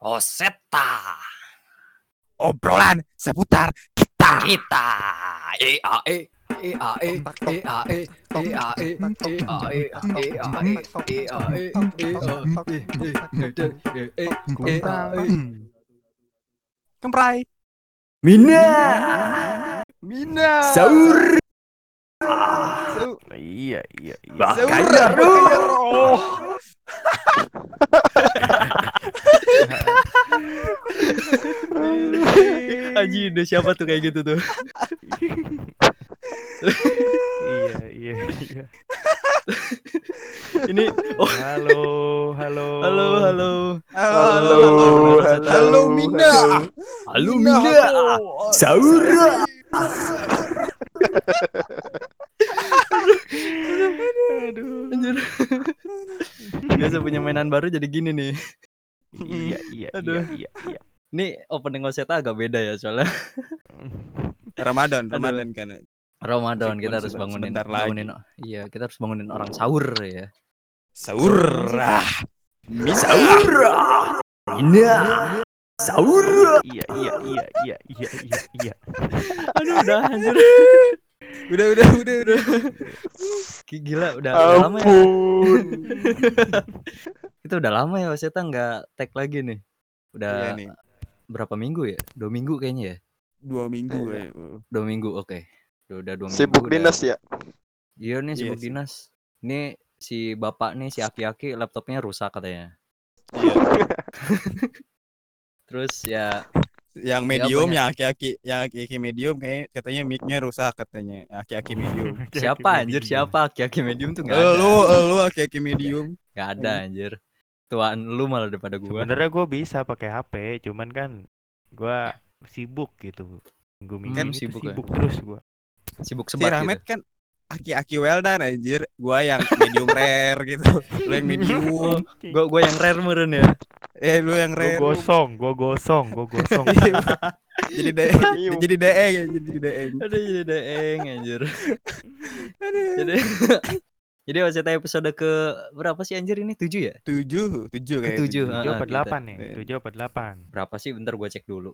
Oseta Obrolan seputar kita. kita EAE EAE EAE EAE EAE EAE EAE Kemprai. Mina Mina. Saur Iya, iya, iya. Aji udah siapa tuh kayak gitu tuh? Iya, iya, iya. Ini oh. Halo, halo. halo halo. Halo. Halo Mina. Halo. Mina Saur Aduh. Biasa punya mainan baru jadi gini nih Iya, iya, Aduh. iya, iya, iya. Ini opening Oseta agak beda ya soalnya Ramadan, Aduh. Ramadan kan. Ramadan kita harus bangunin sebentar lagi. bangunin iya kita harus bangunin orang sahur ya Sahur. Ah. Sahur Mina sahur Iya, iya, iya, iya, iya, iya, iya. aduh udah anjir Udah, udah, udah, udah. Gi- gila udah, udah lama ya kita udah lama ya Oseta nggak tag lagi nih udah Iya nih. berapa minggu ya dua minggu kayaknya ya Dua minggu ya. dua minggu oke udah, udah dua Sibuk minggu dinas udah... ya. iya nih Iya sibuk sih. dinas ini si bapak nih si aki-aki laptopnya rusak katanya Iya. terus ya Yang Siapa medium, ya? yang aki-aki, yang aki-aki medium kayak katanya mic-nya rusak katanya. Aki-aki medium. siapa anjir siapa aki-aki medium tuh nggak ada Lu, lu aki-aki medium. nggak ada anjir tuan lu malah daripada gua Sebenarnya gue bisa pakai HP, cuman kan gue sibuk gitu. Minggu minggu Hmm, ini tuh sibuk sibuk, ya. terus gue. sibuk Si sebat Rahmat gitu. kan aki-aki well done anjir. Gua yang medium rare gitu. Lu yang medium. gua gua yang rare meren ya Eh lu yang Gue rare. gosong, gue gosong, gue gosong. jadi de jadi deeng ya, jadi deeng. ada jadi deeng anjir jadi jadi Waseta episode ke berapa sih anjir ini tujuh ya Tujuh, tujuh kayak Ketujuh, tujuh. ah. Tujuh apa kita- delapan nih? Iya. Tujuh apa delapan? berapa sih bentar gua cek dulu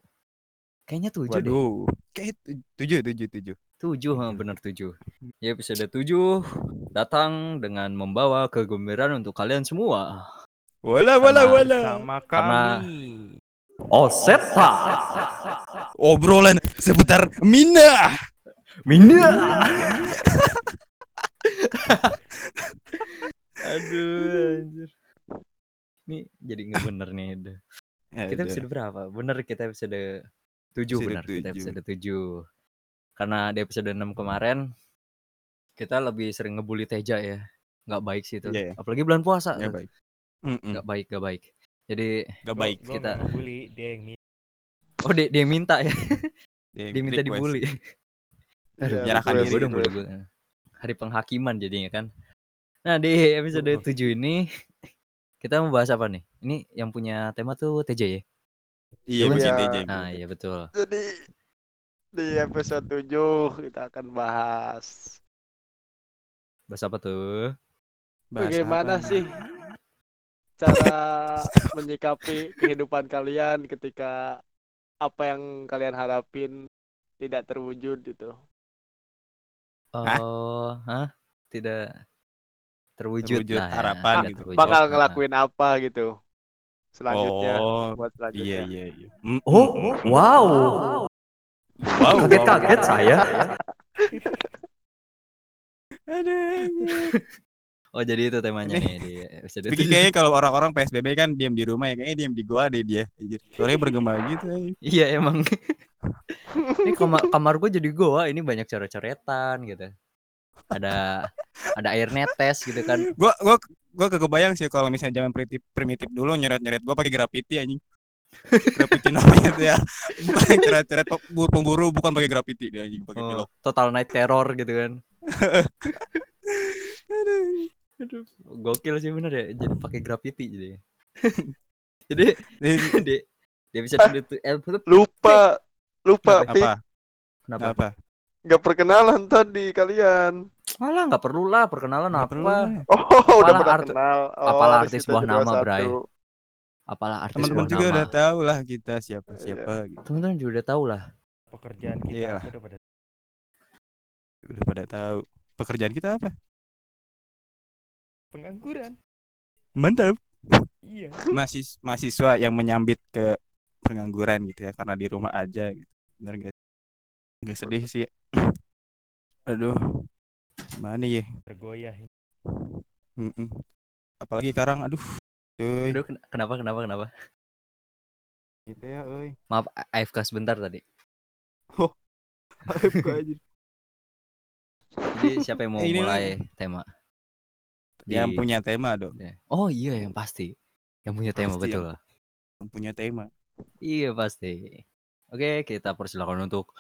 kayaknya tujuh deh. Waduh, kayak tu- tujuh, tujuh, tujuh. tujuh ha, bener tujuh. Ya episode tujuh datang dengan membawa kegembiraan untuk kalian semua. Wala, wala, Karena- wala. Sama Karena- kami. Oseta. Obrolan seputar Mina. Mina. Aduh anjir. Ini jadi nggak bener nih udah. kita episode berapa? Bener kita episode tujuh Episode benar kita tujuh. episode tujuh karena di episode 6 kemarin kita lebih sering ngebully Teja ya nggak baik sih itu Iya, iya. apalagi bulan puasa Nggak baik. Mm-mm, nggak baik nggak baik jadi nggak baik. Gua kita- ngebully, dia yang minta. oh dia, dia minta ya Dia dia minta request. dibully Iya, menyerahkan request, diri. gue dong gue hari penghakiman jadinya kan nah di episode Oh. 7 ini kita mau bahas apa nih ini yang punya tema tuh TJ ya Iya. DJ. nah iya betul Jadi di episode 7 kita akan bahas bahas apa tuh Bahas bagaimana apa? sih cara menyikapi kehidupan kalian ketika apa yang kalian harapin tidak terwujud gitu. Oh, hah? Tidak terwujud, Terwujud lah ya, harapan tidak gitu. terwujud. Bakal Nah. ngelakuin apa gitu selanjutnya Oh, buat iya, selanjutnya. iya, iya. Mm, Oh, mm, mm. wow. Wow, Kaget-kaget saya. Aduh. Oh, jadi itu temanya nih di episode Tapi tujuh. kayaknya kalau orang-orang PSBB kan diam di rumah ya, kayaknya diam di gua deh dia. Suaranya bergema gitu. Iya, emang. ini kamar kamar gue jadi goa, ini banyak coret-coretan gitu. Ada ada air netes gitu kan. Gua gua gua kagak kebayang sih kalau misalnya zaman primitif, primitif dulu nyeret-nyeret gua pakai graffiti anjing. graffiti namanya tuh ya. Bukan coret-coret pe- pemburu bukan pakai graffiti dia anjing, pakai Oh, pilok. total night terror gitu kan. Aduh, gokil sih bener ya. Jadi pakai graffiti jadi. jadi Jadi, di di episode itu eh, Lupa lupa apa? Pi. kenapa? Nggak perkenalan tadi kalian. Malah nggak perlu lah perkenalan Nggak apa. perlu. Oh, udah Apalah pernah arti- kenal. Oh, apalah di arti situ sebuah ada nama, 21. Bray. apalah artis Teman-teman sebuah juga nama. udah tahu lah kita siapa Iya. siapa gitu. Teman-teman juga udah tahu lah. Pekerjaan kita apa udah pada Udah pada tahu. Pekerjaan kita apa? pengangguran. Mantap. Iya. Mahis mahasiswa yang menyambit ke pengangguran gitu ya karena di rumah aja gitu. Bener gak? Gak sedih sih. Aduh. Mana ya? Tergoyah. Mm-mm. Apalagi sekarang aduh. Cuy. Aduh, ken- kenapa kenapa kenapa? Gitu ya, euy. Maaf, AFK sebentar tadi. AFK aja. Jadi siapa yang mau ini mulai tema? Yang Di- punya tema dong. Oh iya yang pasti. Yang punya tema Pasti betul yang- lah. Yang punya tema. Iya pasti. Oke, kita persilakan untuk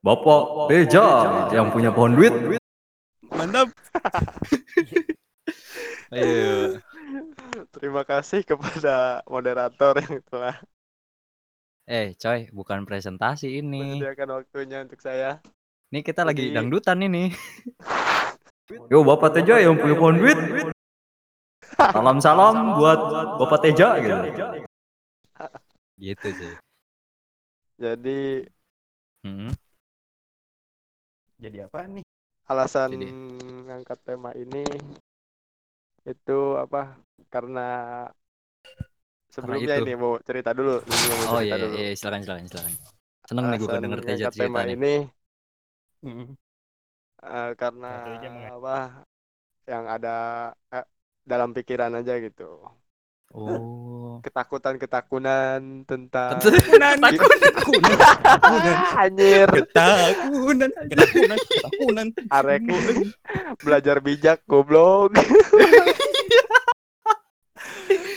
Bapak Teja yang punya pohon duit. Mantap. Ayo. Terima kasih kepada moderator yang telah Eh, coy, bukan presentasi ini. menyediakan waktunya untuk saya. Ini kita lagi Jadi- dangdutan ini. Yo, Bapak Teja yang punya pohon duit. Salam-salam buat Bapak Teja gitu. Gitu sih. Jadi Hmm. Jadi apa nih? alasan Jadi- ngangkat tema ini itu apa? Karena sebelumnya ini mau cerita dulu. Ini mau Oh cerita iya, dulu. iya, silakan silakan silakan. Seneng nih gue denger Teja tema cerita nih. ini Mm. eh, karena apa? Yang ada eh, dalam pikiran aja gitu. Oh. Ketakutan-ketakunan tentang Ketakunan, ketakunan, ketakunan, anjir ketakunan, ketakunan, ketakunan. arek belajar bijak goblok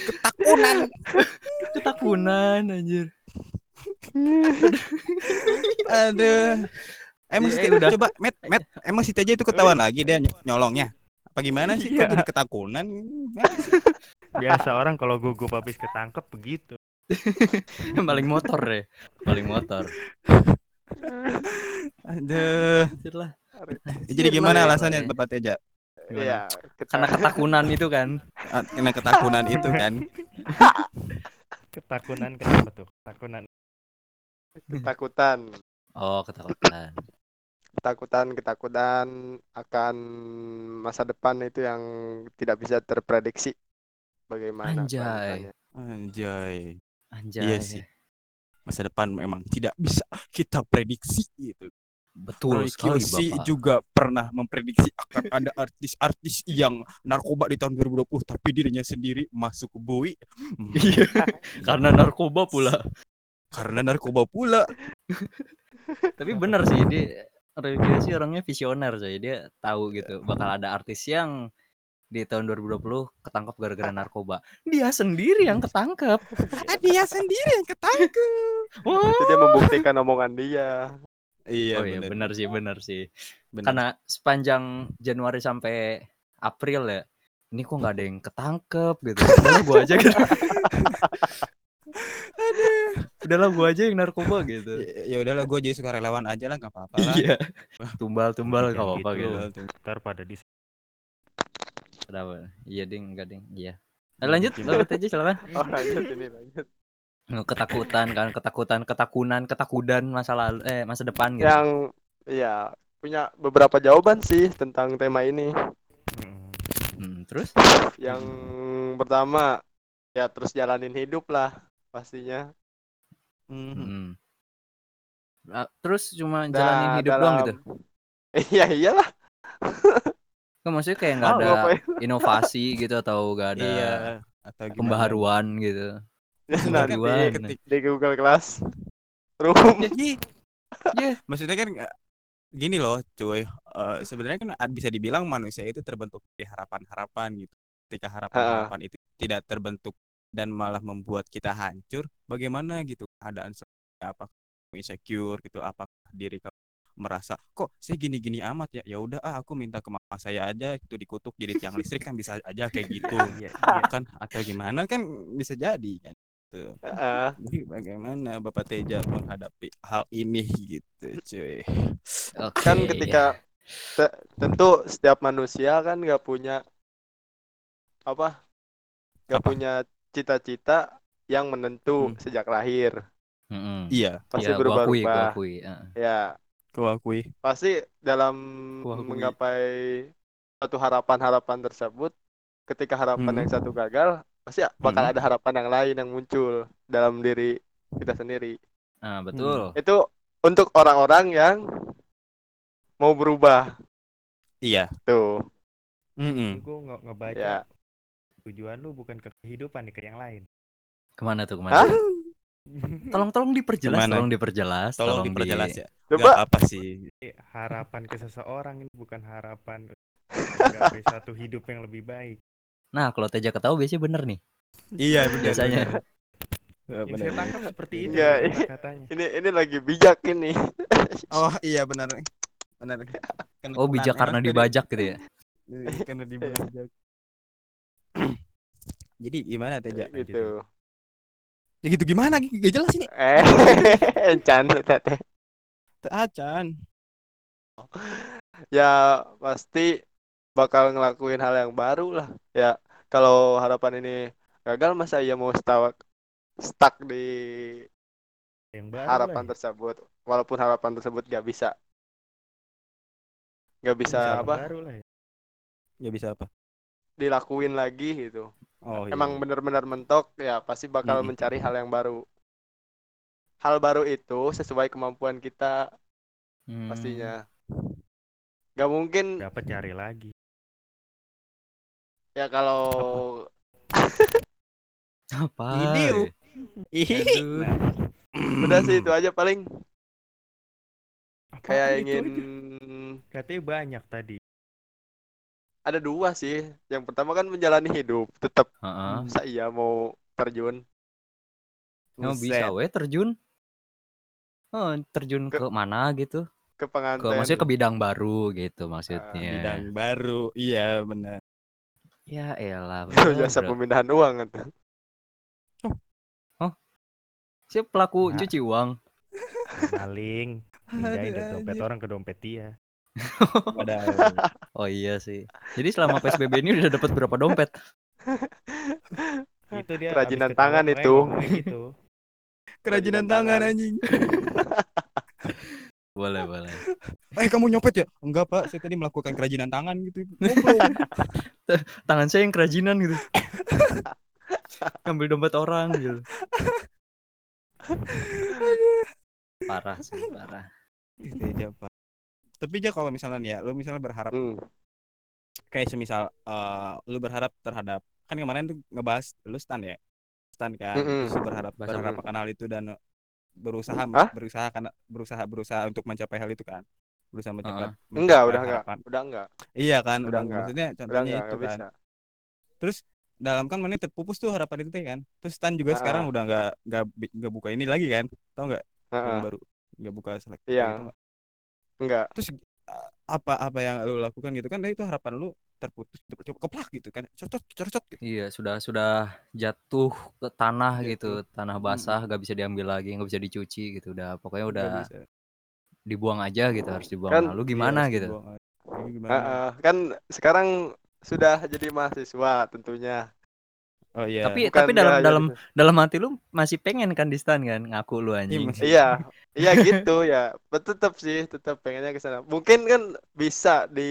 Ketakunan. Ketakunan anjir. Aduh. Emang Iya, si udah. coba Met, Met, emang si Teja itu ketahuan lagi dia ny- nyolongnya. Apa gimana sih? Kok Iya. jadi ketakunan? Biasa orang kalau gugup habis ketangkep begitu. Paling motor deh. Paling motor. Aduh. Lah. Jadi gimana alasannya. Bapak Teja? Iya, Karena ketakunan itu kan. Ah, Karena ketakunan itu kan. Ketakunan kenapa tuh? Ketakunan. ketakutan Oh, ketakutan. ketakutan ketakutan akan masa depan itu yang tidak bisa terprediksi bagaimana Anjay. Anjay. Anjay. Iya sih. Masa depan memang tidak bisa kita prediksi gitu. Betul Roy sekali, Bapak. juga pernah memprediksi akan ada artis-artis yang narkoba di tahun 2020 tapi dirinya sendiri masuk ke bui Iya. Karena narkoba pula. karena narkoba pula. Tapi benar sih dia sih orangnya visioner sih. Dia tahu gitu bakal ada artis yang di tahun 2020 ketangkap gara-gara narkoba. Dia sendiri yang ketangkap. Ah, dia sendiri yang ketangkep. Wah. itu dia membuktikan omongan dia Iya, oh iya benar. benar sih benar sih. Benar. Karena sepanjang Januari sampai April ya. Ini kok nggak ada yang ketangkep gitu. Udahlah gua aja gitu. Udahlah gua aja yang narkoba gitu. Ya, ya udahlah gue jadi sukarelawan aja lah nggak apa-apa lah. Iya. Tumbal-tumbal nggak apa-apa gitu. gitu. Ntar pada di Kenapa? Iya ding, enggak ding. Iya. Nah, lanjut, lanjut aja silakan. oh lanjut ini lanjut Ketakutan kan, ketakutan, ketakunan, ketakudan masa lalu eh masa depan gitu. yang ya punya beberapa jawaban sih tentang tema ini Mm. Hmm, terus? yang pertama ya terus jalanin hidup lah pastinya. Hmm. Ah, Terus cuma Nah, jalanin hidup doang gitu. iya iyalah Kan maksudnya kayak nggak ada inovasi gitu atau nggak ada Iya. Atau gimana? pembaharuan gitu. nanti Pembaharuan. ketik- di Google Class room Iya. Maksudnya kan eh, gini loh, cuy. Eh, sebenarnya kan bisa dibilang manusia itu terbentuk dari harapan-harapan gitu. Ketika harapan-harapan itu tidak terbentuk dan malah membuat kita hancur, bagaimana gitu keadaan seperti apa insecure gitu, apakah diri kamu merasa kok saya gini-gini amat ya ya udah ah aku minta ke mama saya aja itu dikutuk jadi tiang listrik kan bisa aja kayak gitu Iya, iya. kan atau gimana kan bisa jadi kan Tuh. Heeh. Jadi bagaimana Bapak Teja menghadapi hal ini gitu, cuy. Oke. kan ketika te- tentu setiap manusia kan nggak punya apa nggak punya cita-cita yang menentu Hmm. sejak lahir. Mm-mm. Iya, Pasti Ya, gua akui, gua berubah-ubah. akui. heeh. Ya, gua akui. pasti dalam Gua akui. menggapai suatu harapan-harapan tersebut, ketika harapan Hmm. yang satu gagal, pasti bakal Hmm. ada harapan yang lain yang muncul dalam diri kita sendiri. Nah, betul. Itu untuk orang-orang yang mau berubah. Iya. Tuh. Mm-mm. Gue nge ngebaca Ya. tujuan lu bukan ke kehidupan nih ke yang lain. Ke mana tuh, Hah? ke mana? Tolong tolong diperjelas, Ke mana? tolong diperjelas, Tolong tolong diperjelas di... ya. Coba Gak apa sih. Harapan ke seseorang ini bukan harapan menggapai satu hidup yang lebih baik. Nah, kalau Teja ketahui biasanya bener nih. Iya, benar. Biasanya. Ya, Yang benar. saya tangkap seperti ini- katanya. ini ini lagi bijak ini. Oh, iya benar. Benar. Kena- Oh, bijak karena dibajak gitu ya. tadi- Karena dibajak. Jadi gimana Teja? gitu. Ya gitu gimana? Gak jelas ini. Eh, canda tete. Acan. Ya pasti bakal ngelakuin hal yang baru lah. Ya kalau harapan ini gagal masa ia mau stuck stuck di Yang baru harapan lah ya. tersebut. Walaupun harapan tersebut gak bisa gak bisa Yang apa baru lah ya. Ya bisa apa? dilakuin lagi gitu. Oh, iya. Emang benar-benar mentok ya pasti bakal Mm-mm. mencari hal yang baru. Hal baru itu sesuai kemampuan kita Hmm. pastinya. Gak mungkin Dapat cari lagi. ya kalau Apa? Ini, udah sih itu aja paling Apa kayak itu, ingin itu? Katanya banyak tadi. Ada dua sih. Yang pertama kan menjalani hidup, tetap Heeh. masa iya mau terjun Emang bisa we terjun? Oh, terjun Ke- ke, mana gitu? ke Ke pengantin. maksudnya ke bidang baru gitu maksudnya. bidang baru. Iya, benar. Ya elah. Jasa pemindahan uang kan. Siapa pelaku Nah. cuci uang? Maling. Pindahin dari Ada dompet orang ke dompet dia. Padahal. Oh iya sih. Jadi selama PSBB ini udah dapat berapa dompet? Itu dia Kerajinan habis ketahuan tangan itu. gitu. Kerajinan tangan anjing. Boleh, boleh. Eh, kamu nyopet ya? Enggak, Pak. Saya tadi melakukan kerajinan tangan gitu. Tangan saya yang kerajinan gitu. Ngambil dompet orang gitu. Parah sih, parah. Itu aja, Pak. Tapi aja kalau misalnya nih ya, lu misalnya berharap Hmm. kayak semisal eh lu berharap terhadap kan kemarin tuh ngebahas lu stan ya stan kan Mm-mm. terus lu berharap Bahasa berharap apa? akan hal itu dan berusaha Hah? berusaha karena berusaha berusaha untuk mencapai hal itu kan berusaha mencapai Enggak, mencapai udah enggak. harapan. Udah enggak. iya kan Udah udah, enggak. maksudnya Udah contohnya enggak, itu enggak kan bisa. terus dalam kan mana terpupus tuh harapan itu kan terus stan juga Ah. sekarang udah nggak nggak bi- nggak buka ini lagi kan tau nggak yang Heeh. baru nggak buka seleksi Iya. Gitu nggak? Enggak. terus uh, apa apa yang lu lakukan gitu kan itu harapan lu terputus coba keplak gitu kan cocot cocot gitu Iya, sudah sudah jatuh ke tanah Jatuh. gitu, tanah basah, gak bisa diambil lagi, nggak bisa dicuci gitu. Udah pokoknya udah dibuang aja gitu, harus dibuang. Kan- Nah, lu Iya, gimana harus gitu? gimana Heeh. Kan sekarang sudah jadi mahasiswa tentunya. Oh iya Tapi Bukan tapi dalam nggak dalam jadi- dalam hati lu masih pengen kan di stan kan? Ngaku lu anjing. masih- Iya, iya gitu ya. Tetap sih, tetap pengennya ke sana. Mungkin kan bisa di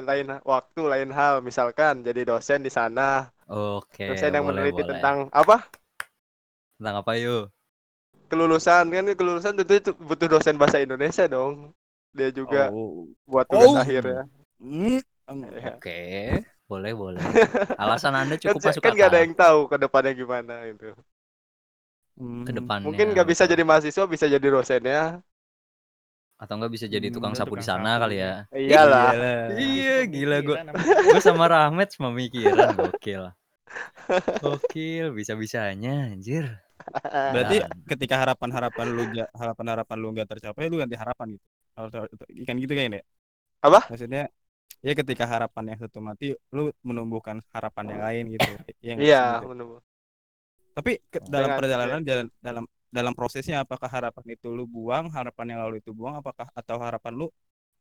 lain waktu, lain hal. Misalkan jadi dosen di sana, Oke, dosen yang boleh, meneliti boleh. tentang apa? tentang apa yuk? Kelulusan kan kelulusan tentu itu butuh dosen bahasa Indonesia dong. Dia juga oh. buat tugas Oh. akhir ya. Hmm. Iya. Oke, boleh boleh. Alasan anda Kan, cukup masuk kan gak ada yang tahu ke depannya gimana gitu. Hmm. ke depannya. Mungkin nggak bisa jadi mahasiswa, bisa jadi dosennya. atau nggak bisa jadi Hmm, tukang udah sapu di sana sapu. kali ya. Iyalah. Iya, gila gua. Pemikiran namanya. Gue sama Rahmat pemikiran gokil. Gokil, bisa-bisanya anjir. Berarti Nah. ketika harapan-harapan lu ja- harapan-harapan lu nggak tercapai, lu ganti harapan gitu. Ikan gitu kayaknya. ya? Apa? Maksudnya ya ketika harapan yang satu mati, lu menumbuhkan harapan yang lain gitu. Yang Iya, menunggu. Tapi ke- dalam Dengan- perjalanan jalan dalam dalam prosesnya apakah harapan itu lu buang, harapan yang lalu itu buang, apakah atau harapan lu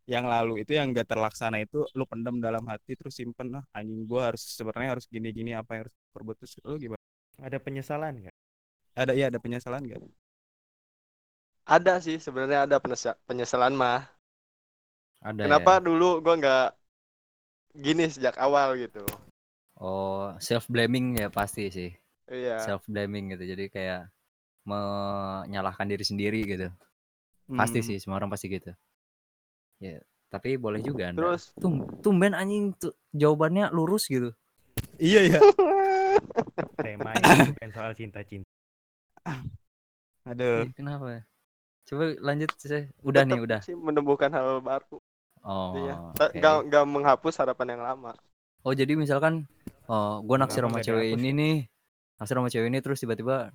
yang lalu itu yang gak terlaksana itu lu pendam dalam hati terus simpen lah anjing gua harus sebenarnya harus gini-gini apa yang harus perbuat terus lu gimana? Ada penyesalan nggak? Ada ya ada penyesalan nggak? Ada sih sebenarnya ada penyesa- penyesalan mah. Ada Kenapa ya? dulu gua nggak gini sejak awal gitu. Oh, self blaming ya pasti sih. Iya. Self blaming gitu. Jadi kayak menyalahkan diri sendiri gitu. Pasti Hmm. sih, semua orang pasti gitu. Ya, tapi boleh juga Anda. Terus Tum, tumben anjing tuh jawabannya lurus gitu. Iya ya. Temanya bukan soal cinta-cinta. Aduh. Ih, kenapa ya? Coba lanjut sih. Udah nih, tetap udah. sih menemukan hal baru. Oh, Iya. oke. Nggak nggak menghapus harapan yang lama. Oh, jadi misalkan oh, gue naksir sama cewek ini ya? nih. Naksir sama cewek ini terus tiba-tiba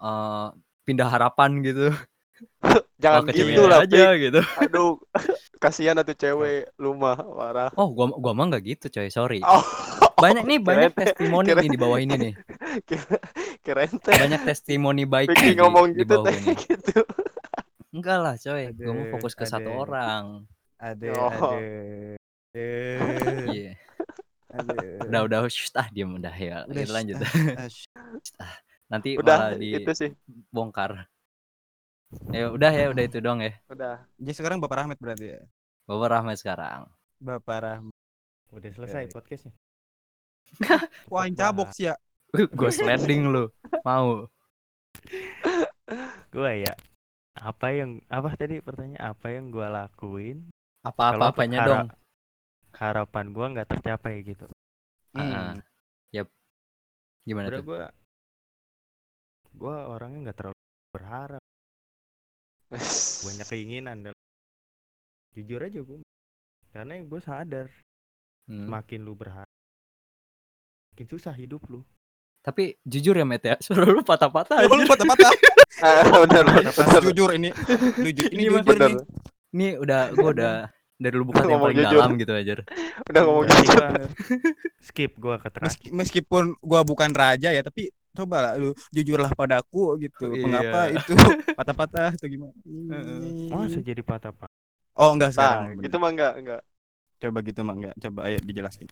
eh pindah harapan gitu. Jangan oh, gitu lah, aja Pik. gitu. Aduh, kasihan atuh cewek lu mah parah. Oh, gua gua mah nggak gitu, coy. Sorry. Oh, Banyak nih, banyak testimoni nih di bawah ini nih. teh Banyak testimoni baik nih di, ngomong di gitu bawah teh ini. gitu. Enggak lah, coy. Gua mau fokus ke satu orang. Ada Oh. ada. Iya. aduh. Udah udah shh, ah diam udah ya. Udah, Kita lanjut. ah, sh- Nanti Udah malah itu sih. dibongkar. Ya udah ya, udah itu dong ya. Udah. Jadi sekarang Bapak Rahmat berarti ya. Bapak Rahmat sekarang. Bapak Rahmat. Udah selesai Oke. podcastnya. Wah, yang cabok sih ya. Gue sliding lu. Mau. Gua ya apa yang apa tadi pertanyaan apa yang gua lakuin Apa-apa-apanya hara- dong. harapan gua nggak tercapai gitu Ah, Yap. Gimana udah tuh? gua gua orangnya nggak terlalu berharap banyak keinginan dan jujur aja gua karena gue sadar Hmm. makin lu berharap makin susah hidup lu Tapi jujur ya, Met ya. Suara lu patah-patah Oh, lu patah-patah. Ah, bener, bener, bener. Jujur ini. Lu ju- ini Ini jujur bener. nih. Ini udah gua udah dari lubuk hati yang paling jujur. dalam gitu aja. Udah ngomong gitu. gua skip gua ke terakhir Meski- meskipun gua bukan raja ya, tapi coba lah lu jujurlah padaku gitu. Iya. Mengapa itu patah-patah atau gimana? masa jadi patah pak Oh, enggak Nah, sekarang. gitu mah enggak, enggak. Coba gitu mah enggak. Coba ayo dijelasin.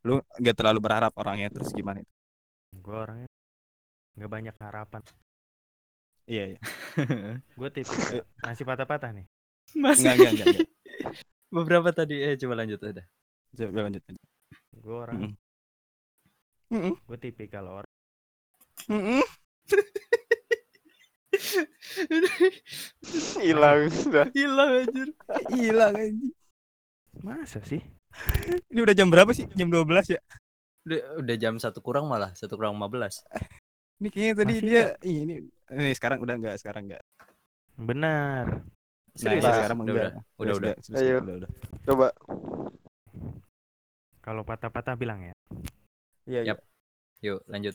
Lu enggak terlalu berharap orangnya terus gimana itu? gue orangnya nggak banyak harapan Iya, iya. gue tipe masih patah-patah nih Masih. Enggak, enggak, enggak, enggak. Beberapa tadi eh coba lanjut udah. Coba lanjut. gue orang Mm-mm. Mm-mm. gue tipikal orang Mm-mm. Hilang sudah. Hilang anjir. Hilang anjing. masa sih Ini udah jam berapa sih? Jam 12 ya? Udah, udah jam satu kurang malah, satu kurang 15. Ini kayaknya tadi Masih dia Ih, ini ini sekarang udah enggak, sekarang enggak. benar Serius? ya, sekarang udah, enggak. udah, udah, udah. Sudah, Ayo. udah, udah. Coba. kalau patah-patah bilang ya Iya, iya. Yap. Yuk, lanjut.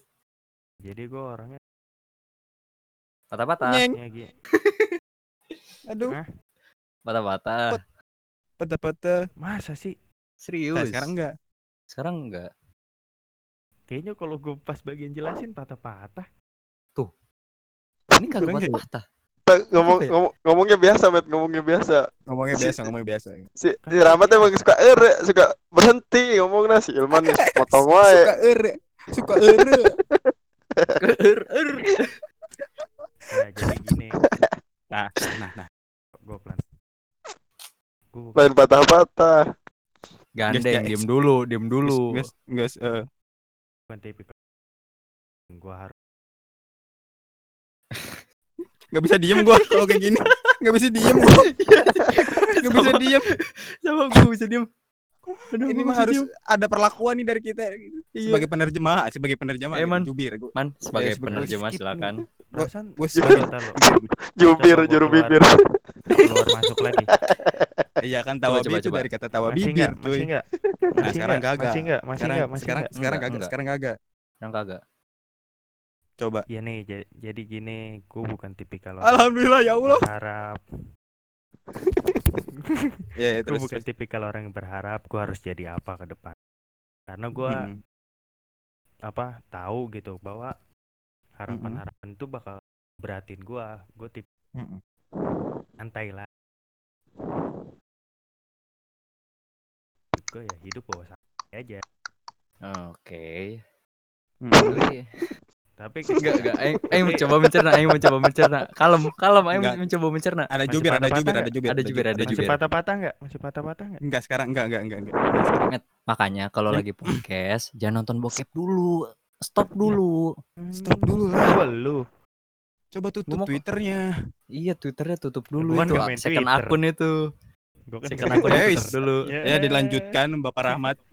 jadi gue orangnya Patah-patah. Ya Aduh, Hah? Patah-patah. patah-patah. masa sih Serius. Nah, sekarang enggak. Sekarang enggak. kayaknya kalau gue pas bagian jelasin patah-patah Ini kagak ya? patah-patah. Ngomong, ya? ngomong ngomongnya biasa, Met, ngomongnya biasa. Ngomongnya biasa, ngomongnya biasa. Si, si Rahmat emang suka ere, suka berhenti ngomongnya si Ilman nih potong wae. Suka ere. Suka ere. Er, er. ya jadi gini Nah, nah, nah. gue pelan gue Lain patah-patah. Gandeng, diem dulu, diem dulu. Guys, guys, eh, bukan tipikal gue harus nggak bisa diem gua kalau kayak gini. Nggak bisa diem gua. Nggak bisa diem. Sama gue bisa diem. Aduh, Ini mah harus diem. ada perlakuan nih dari kita. Iya. Sebagai penerjemah, sebagai penerjemah. Eh, gitu, Man. Jubir. Gua, Man, sebagai Eh, sebagai penerjemah skip. silakan. Bentar, sebagai. Jubir, juru keluar. bibir. keluar masuk lagi Iya kan tawabi coba, itu coba. dari kata tawa masih bibir, enggak cuy. masih enggak Nah, masih sekarang enggak kagak. masih enggak masih Sekarang enggak masih sekarang enggak sekarang Enggak, kagak, enggak. sekarang kagak. Yang kagak. Coba. ya nih ja- jadi gini gue bukan tipikal orang Alhamdulillah ya Allah. berharap Iya, ya, gue terus. bukan tipikal orang yang berharap gue harus jadi apa ke depan karena gue Hmm. apa tahu gitu bahwa harapan-harapan itu bakal beratin gue gue tip Mm-mm. santai lah gue ya hidup bawa santai aja Oke. Mm. Tapi Tapi Enggak, enggak. Aing, aing mencoba mencerna, aing mencoba mencerna. Kalem, kalem, aing Enggak. mencoba mencerna. Ada jubir, ada jubir, ada jubir, Ada jubir, ada Masih jubir. patah-patah nggak? Masih patah-patah nggak? Enggak sekarang, enggak, enggak, enggak, enggak. Enggak. Makanya kalau lagi podcast jangan nonton bokep dulu. Stop dulu. Stop dulu lah. Gua lu. Coba tutup Twitternya. Iya, Twitternya tutup dulu itu. Second akun itu. Gua kan Second akun dulu. Ya dilanjutkan Bapak Rahmat.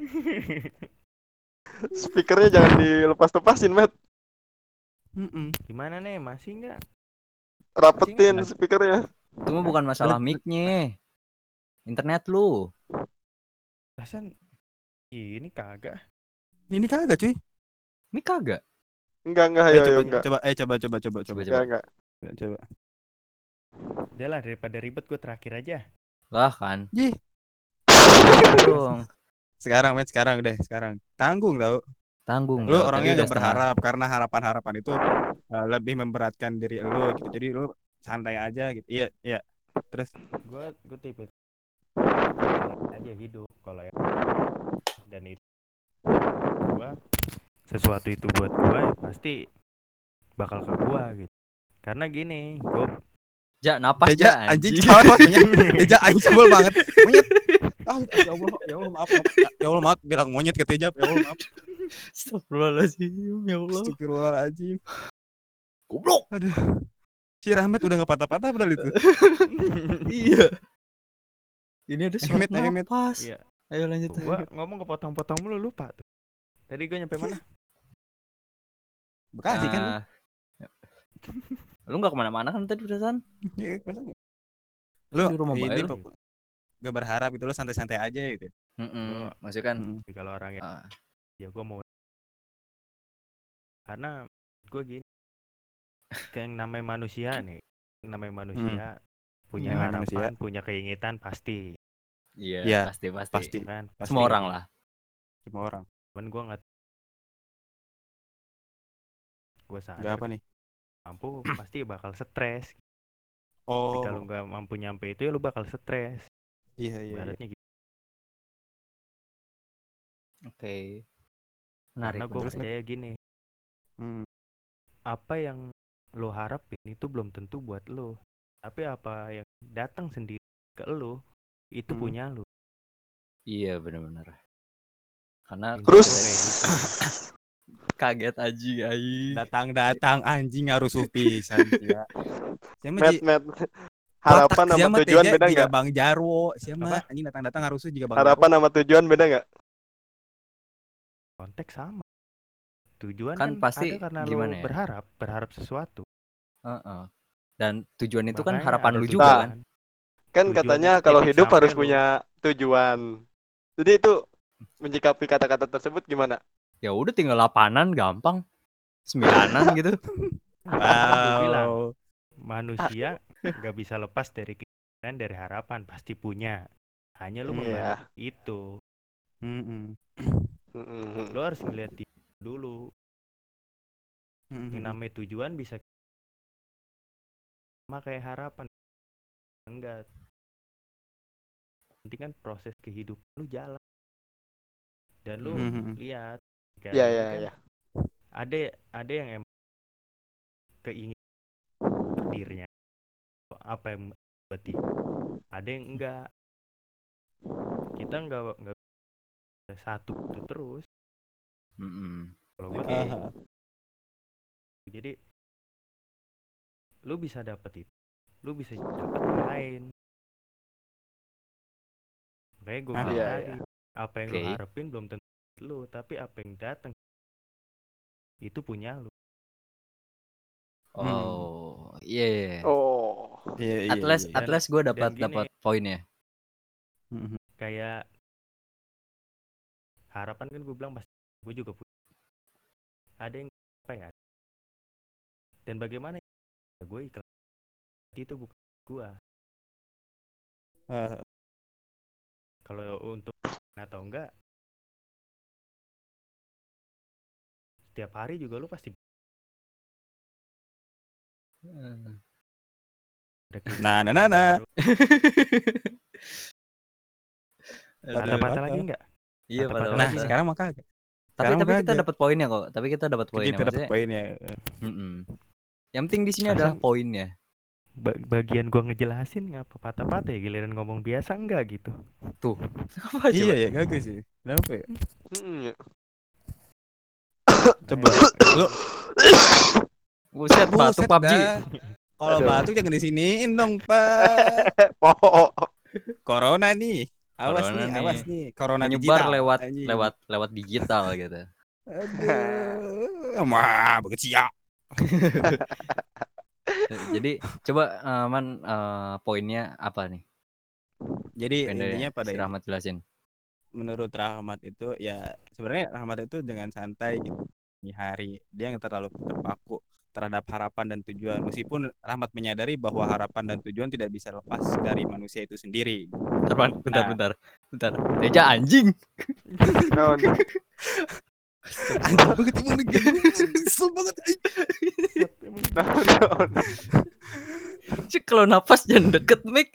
Speakernya jangan dilepas-lepasin, Matt. Mm-mm. Gimana nih? Masih nggak? Rapetin Masih speakernya. Itu mah bukan masalah mic-nya. Internet lu. Perasaan ini kagak. Ini kagak cuy. Mic kagak. Enggak, enggak, Eh, ayo, ayo, coba, enggak. coba, eh coba, coba, coba, coba, Coba, Enggak, enggak. coba. Udah lah daripada ribet gue terakhir aja. Lah kan. Dong. Sekarang, Met, sekarang deh, sekarang. Tanggung tau. Tanggung. Lu orangnya udah gak setengah. berharap karena harapan-harapan itu eh, lebih memberatkan diri lu gitu. Jadi lu santai aja gitu. Iya, iya. Terus Gue gue tipe aja hidup kalau ya dan itu gua sesuatu itu buat gua ya pasti bakal ke gua gitu. Karena gini, gua Ja, napas ja, anjing. Eja anjing sebel banget. Monyet. Ah, ya Allah, ya Allah maaf, maaf. Ya Allah maaf bilang monyet ke Teja. Ya Allah maaf. Astagfirullahaladzim, ya Allah. Astagfirullahaladzim. Goblok. Aduh. Si Rahmat udah gak patah-patah padahal itu. iya. Ini ada suara Emet, Emet. napas. Iya. Ayo lanjut. gua ngomong kepotong-potong mulu lupa tuh. Tadi gue nyampe mana? Bekasi kan. Nah, Lu nggak ke mana-mana kan tadi perasaan? Iya, masa nggak? Lu Di rumah ini gak berharap itu lu santai-santai aja gitu. Mm Maksudnya kan Mm. Kalau orang yang ah, ya gua mau karena gue gini kayak yang namanya manusia nih yang namanya manusia punya Namanya harapan manusia. punya keinginan pasti iya, Iya, pasti pasti. Pasti, kan pasti. Semua orang lah. Semua orang. cuman gue nggak gue Gak sadar apa nih? mampu pasti bakal stres Oh, Tapi kalau nggak mampu nyampe itu ya lu bakal stres iya iya. iya. ibaratnya gitu Oke. Menarik. karena gue percaya gini Hmm. apa yang lo harapin itu belum tentu buat lo tapi apa yang datang sendiri ke lo itu Hmm. punya lo Iya benar-benar. Karena Terus? Gitu. kaget aja aing. Datang-datang anjing harus pisan ya. Siapa Matt, ji? Matt. Harapan sama tujuan beda nggak? Bang Jarwo. Siapa Apa? anjing datang-datang harusnya juga Bang Harapan sama tujuan beda nggak? Konteks sama tujuan Kan kan, pasti ada karena gimana lo ya? berharap berharap sesuatu Heeh. Dan tujuan itu kan Makanya harapan ada lu juga kan? Kan Tujuan katanya kalau hidup harus lu. punya tujuan. Jadi itu menyikapi kata-kata tersebut gimana? Ya udah tinggal lapanan gampang. Sembilanan gitu. Bilang, Wow. manusia nggak bisa lepas dari keinginan dari harapan pasti punya hanya lu Iya. membangun itu Mm-mm. Mm-mm. lo harus ngeliat di dulu Mm-mm. yang namanya tujuan bisa sama kayak harapan enggak nanti kan proses kehidupan lu jalan dan lu Mhm. lihat Iya, lu iya, kan iya. ada ada yang emang keingin dirinya apa yang berarti ada yang enggak kita enggak enggak satu itu terus Mm-mm. kalau gue kayak Aha. jadi lu bisa dapet itu lu bisa dapet yang lain kayak gue Ah, bilang iya, tadi apa yang lu Oke. harapin belum tentu lu tapi apa yang datang itu punya lu Oh, iya. Oh. Iya, iya, At least, iya. at least gue dapat dapat poinnya. Mhm. kayak harapan kan gue bilang pasti gue juga punya. Ada yang apa ya dan bagaimana ya, gue ikhlas. Itu bukan gue Ah, kalau untuk atau enggak setiap hari juga lu pasti ada kehidupan Nah, nah, nah, nah. patah-patah apa? lagi enggak Iya, pada Nah, sekarang mah kagak. Tapi Sekarang tapi kita dapat poinnya kok. Tapi kita dapat poinnya Kita dapat poinnya. mm-mm. Yang penting di sini adalah poinnya. Ba- bagian gua ngejelasin ngapa patah-patah ya giliran ngomong biasa enggak gitu. Tuh. Apa? Iya ya, kagak sih. Kenapa ya? Hmm, ya. Coba lu Buset, batuk PUBG. Kalau batuk jangan di siniin dong, Pak. Corona nih. Awas Corona nih, nih. awas nih. Corona Menyebar digital. lewat Anjing. lewat lewat digital gitu. Aduh. Wah, begitu siap. Jadi coba eh, man eh, poinnya apa nih? Jadi dari intinya pada si Rahmat jelasin. menurut Rahmat itu ya sebenarnya Rahmat itu dengan santai gitu di hari dia yang terlalu terpaku terhadap harapan dan tujuan meskipun Rahmat menyadari bahwa harapan dan tujuan tidak bisa lepas dari manusia itu sendiri Bentar, bentar, Nah. bentar, bentar. Teja anjing. non. anjing banget emang kesel banget. Cik kalau napas jangan deket mic.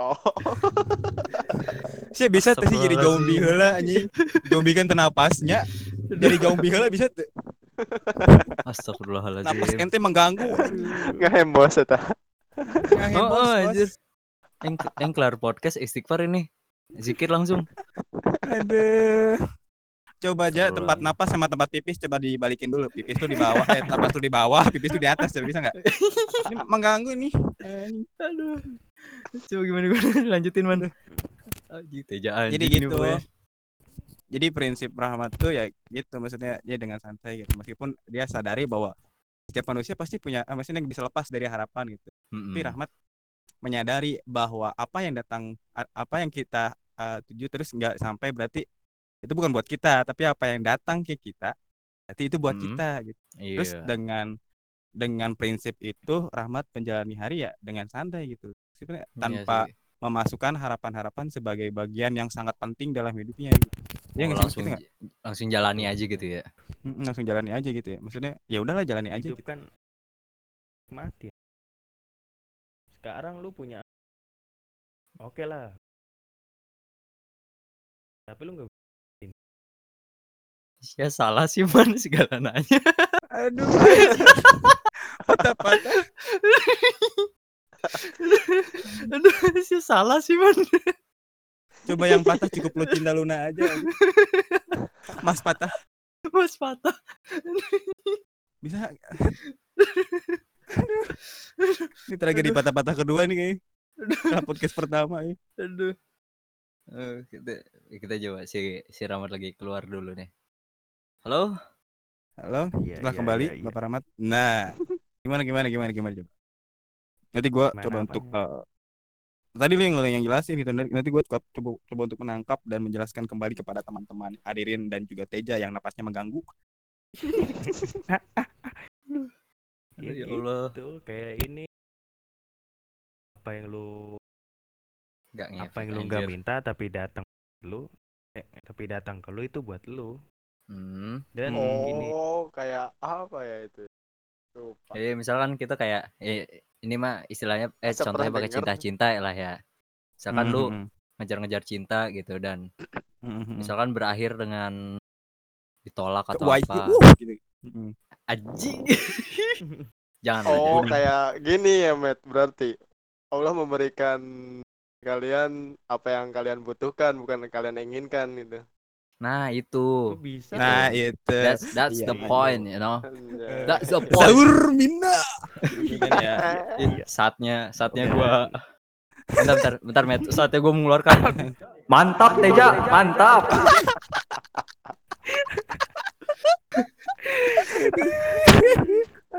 Oh, saya bisa tuh sih jadi zombie heula anjing zombie kan tenapasnya jadi zombie heula bisa tuh napas Astagfirullahaladzim. ente mengganggu nggak hembos eta. Ngahen, Oh, bos, oh anjir. Yang, yang kelar podcast istighfar ini. Zikir langsung. Aduh. Coba aja tempat napas sama tempat pipis coba dibalikin dulu. Pipis tuh di bawah, eh napas tuh di bawah, pipis tuh di atas. Coba bisa nggak? Ini mengganggu nih. Aduh. Coba gimana gimana lanjutin man. Anjing Teja anjing. Jadi ini gitu. Jadi prinsip rahmat tuh ya gitu maksudnya dia dengan santai gitu. Meskipun dia sadari bahwa setiap manusia pasti punya eh, maksudnya bisa lepas dari harapan gitu. Mm-mm. Tapi rahmat menyadari bahwa apa yang datang apa yang kita eh, tuju terus nggak sampai berarti itu bukan buat kita, tapi apa yang datang ke kita berarti itu buat Hmm. kita gitu. Terus Iya. dengan dengan prinsip itu Rahmat menjalani hari ya dengan santai gitu. Sebenarnya Iya tanpa sih. memasukkan harapan-harapan sebagai bagian yang sangat penting dalam hidupnya gitu. Oh, sih langsung nggak? langsung jalani aja gitu ya. Langsung jalani aja gitu ya. Maksudnya ya udahlah jalani aja Hidup gitu. kan mati. Sekarang lu punya Oke lah. Tapi lu nggak Ya salah sih man segala nanya. Aduh. Patah-patah. Aduh, ya salah sih man. Coba yang patah cukup lu cinta Luna aja. Mas patah Mas patah. bisa ini tragedi patah-patah kedua nih kayaknya. Podcast pertama ya. Aduh. Eh, kita kita coba si si Rahmat lagi keluar dulu nih. Halo? Halo, Iya, setelah iya, kembali iya, iya. Bapak Rahmat. Nah, gimana gimana gimana gimana coba. Nanti gua Gimana coba untuk apanya? Tadi lu yang yang jelasin gitu nanti gua coba coba, coba untuk menangkap dan menjelaskan kembali kepada teman-teman hadirin dan juga Teja yang napasnya mengganggu. Aduh, ya gitu, Allah. kayak ini apa yang lu Enggak ngefek. apa yang lu nggak minta tapi datang lu eh, tapi datang ke lu itu buat lu Hmm. dan Hmm. ini Oh, kayak apa ya itu? Lupa. Jadi misalkan kita kayak eh, ini mah istilahnya eh Masa contohnya pakai cinta-cinta lah ya. Misalkan Hmm, lu hmm, ngejar-ngejar cinta gitu dan hmm, hmm, hmm. misalkan berakhir dengan ditolak atau Wah, itu, apa. uh, gitu. Hmm. Anjing. Jangan lah, Oh, jangan. kayak gini ya, Matt. Berarti Allah memberikan kalian apa yang kalian butuhkan, bukan yang kalian inginkan gitu. Nah, itu. bisa Nah, tuh. itu. That's that's Iya, the iya. point, you know. Anjay. That's the point. Sahur mina. Gitu kan ya. Ih, saatnya saatnya gua bentar bentar bentar Met. saatnya gua mengeluarkan mantap Teja mantap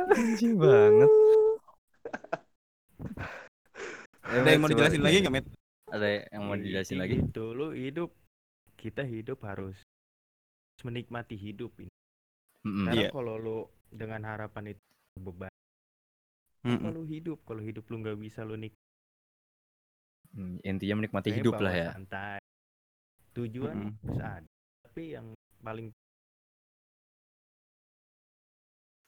anjing banget Ya, Ada yang mau dijelasin lagi nggak, Met? ada yang mau dijelasin lagi gitu lu hidup kita hidup harus menikmati hidup ini Mm-mm. karena Iya. kalau lu dengan harapan itu beban Mm-mm. kalau hidup kalau hidup lu nggak bisa lu nik Hmm, intinya menikmati Makanya hidup lah ya santai. tujuan Mm-mm. harus ada tapi yang paling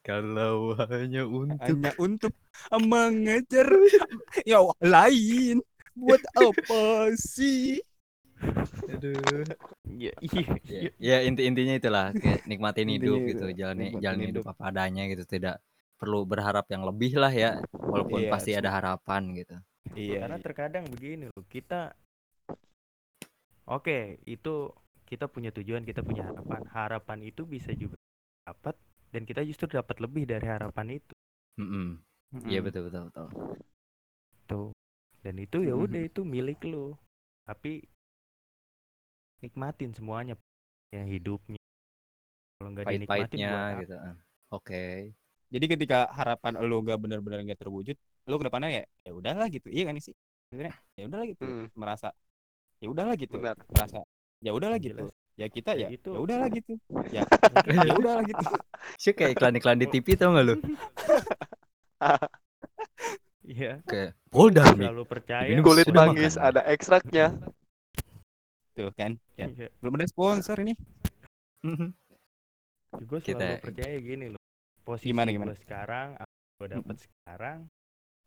kalau hanya untuk hanya untuk mengejar yang lain buat apa sih Aduh. Iya, iya, Ya, iya. ya inti-intinya itulah kayak nikmatin hidup gitu, itu, jalani nikmatin jalani hidup hidup. apa adanya gitu, tidak perlu berharap yang lebih lah ya, walaupun Iya, pasti ada harapan gitu. Iya, Karena iya. terkadang begini loh, kita Oke, itu kita punya tujuan, kita punya harapan. Harapan itu bisa juga dapat dan kita justru dapat lebih dari harapan itu. Iya betul betul betul. Tuh. Dan itu ya udah itu milik lo. Tapi nikmatin semuanya ya hidupnya. Kalau nggak dinikmatin gitu. ah. Oke. Jadi ketika harapan lu gak benar-benar gak terwujud, lu ke depannya ya ya udahlah gitu. Iya kan sih? Sebenarnya ya udahlah gitu. Hmm. Merasa ya udahlah gitu. Benar. Merasa ya udahlah gitu. Ya kita ya ya itu. ya udahlah gitu. Ya ya udahlah gitu. Sih kayak iklan-iklan di TV tau gak lu? Iya, Kayak Polda nih. selalu percaya. Ini Kulit manggis ada ekstraknya. Tuh kan. Ya. Iya. Belum ada sponsor ini. Gue selalu Kita- percaya gini loh. Posisi Gimana, gimana? gue sekarang, apa gue dapat sekarang,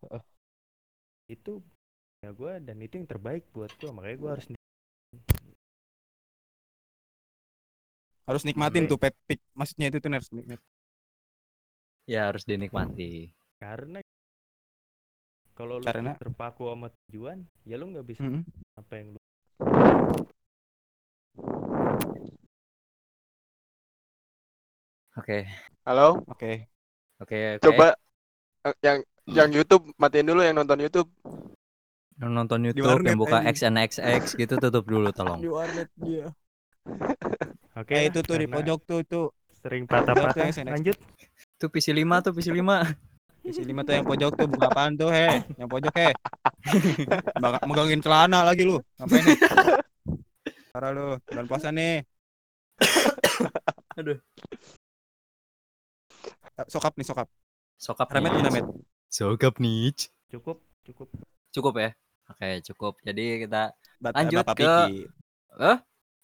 Heeh. itu ya gue dan itu yang terbaik buat gue. Makanya gue harus Harus nikmatin Oke. tuh pepik. Maksudnya itu tuh harus nikmatin. Ya harus dinikmati. karena kalau lu Karena- terpaku sama tujuan, ya lu nggak bisa Mm-mm. apa yang lu Oke. Halo, Oke. Oke, oke. coba eh, yang yang YouTube matiin dulu yang nonton YouTube. Yang nonton YouTube yang warnet, buka anjing. XNXX gitu tutup dulu tolong. Di warnet dia. Oke Eh lah, itu tuh di pojok tuh tuh. sering patah-patah yang lanjut Tuh PC 5 tuh PC 5. Isi lima tuh yang pojok tuh buka apaan tuh he? Yang pojok he? Megangin celana lagi lu. Ngapain nih? Parah lu, bulan puasa nih. Aduh. Eh, Sokap nih sokap. Sokap Remet nih. gimana met? Sokap nih. cukup cukup Cukup ya? Oke, cukup. Jadi kita Bat- Lanjut Bapak ke- Piki.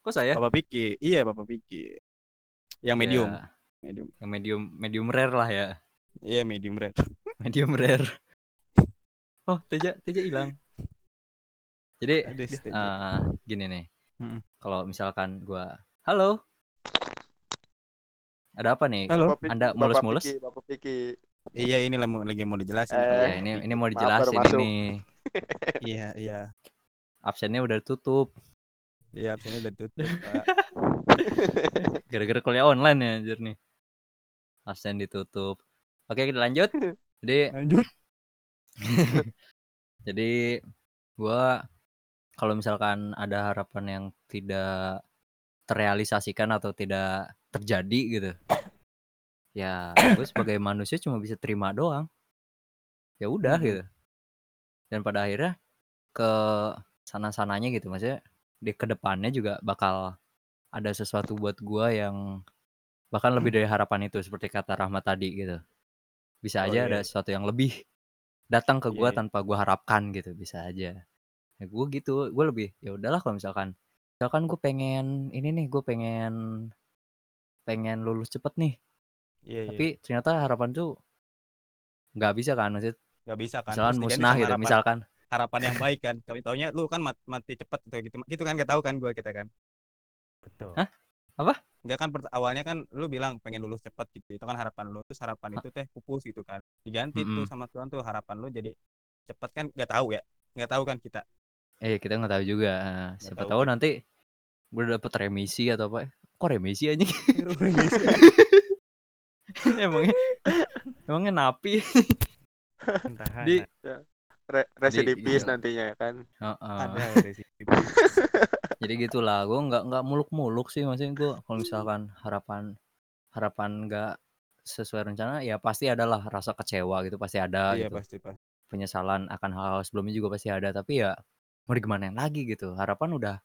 kok saya? Bapak Piki. Iya Bapak Piki. Yang medium. Ya, Medium. yang medium medium rare lah ya. Iya medium red. Medium rare. Oh, Teja, Teja hilang. Jadi Ada stage. eh, gini nih. Mm-mm. Kalau misalkan gua Halo. Ada apa nih? Halo. Anda mulus-mulus? Piki, Bapak Piki. Iya ini lah mau- lagi mau dijelasin. Eh, Ya, ini ini mau maaf, dijelasin masuk. ini. Iya iya. Absennya udah tutup. Iya absennya udah tutup. Gara-gara kuliah online ya anjir nih. Absen ditutup. Oke, kita lanjut. Jadi Lanjut. jadi gua kalau misalkan ada harapan yang tidak terrealisasikan atau tidak terjadi gitu. Ya, gue sebagai manusia cuma bisa terima doang. Ya udah Mhm. gitu. Dan pada akhirnya ke sana-sananya gitu maksudnya di ke depannya juga bakal ada sesuatu buat gua yang bahkan lebih dari harapan itu seperti kata Rahmat tadi gitu. Bisa Oh, aja iya. ada sesuatu yang lebih datang ke gua Iya, iya. tanpa gua harapkan gitu, bisa aja. Ya gue gitu, gue lebih ya udahlah kalau misalkan misalkan gue pengen ini nih, gue pengen pengen lulus cepet nih, iya iya tapi ternyata harapan tuh nggak bisa kan maksudnya Gak bisa kan. misalkan Terus diganti musnah gitu harapan- misalkan harapan yang baik kan. Tapi taunya lu kan mat- mati cepet atau gitu. Gitu kan gak tahu kan gua kita kan. betul Hah? Enggak kan awalnya kan lu bilang pengen lulus cepet gitu. Itu kan harapan lu. Terus harapan itu teh pupus gitu kan. Diganti tuh Mm-mm. sama Tuhan tuh harapan lu jadi cepet kan gak tahu ya. Gak tahu kan kita. Eh kita nggak tahu juga Nah, siapa tahu tahu nanti gue dapet remisi atau apa kok remisi aja emangnya emangnya napi Tahanan. di Re residivis gitu. nantinya ya kan. Heeh. Ada resipi. jadi gitulah gue nggak nggak muluk-muluk sih maksudnya gue kalau misalkan harapan harapan nggak sesuai rencana ya pasti adalah rasa kecewa gitu pasti ada Iya gitu pasti pasti. penyesalan akan hal-hal sebelumnya juga pasti ada tapi ya mau digimanain lagi gitu harapan udah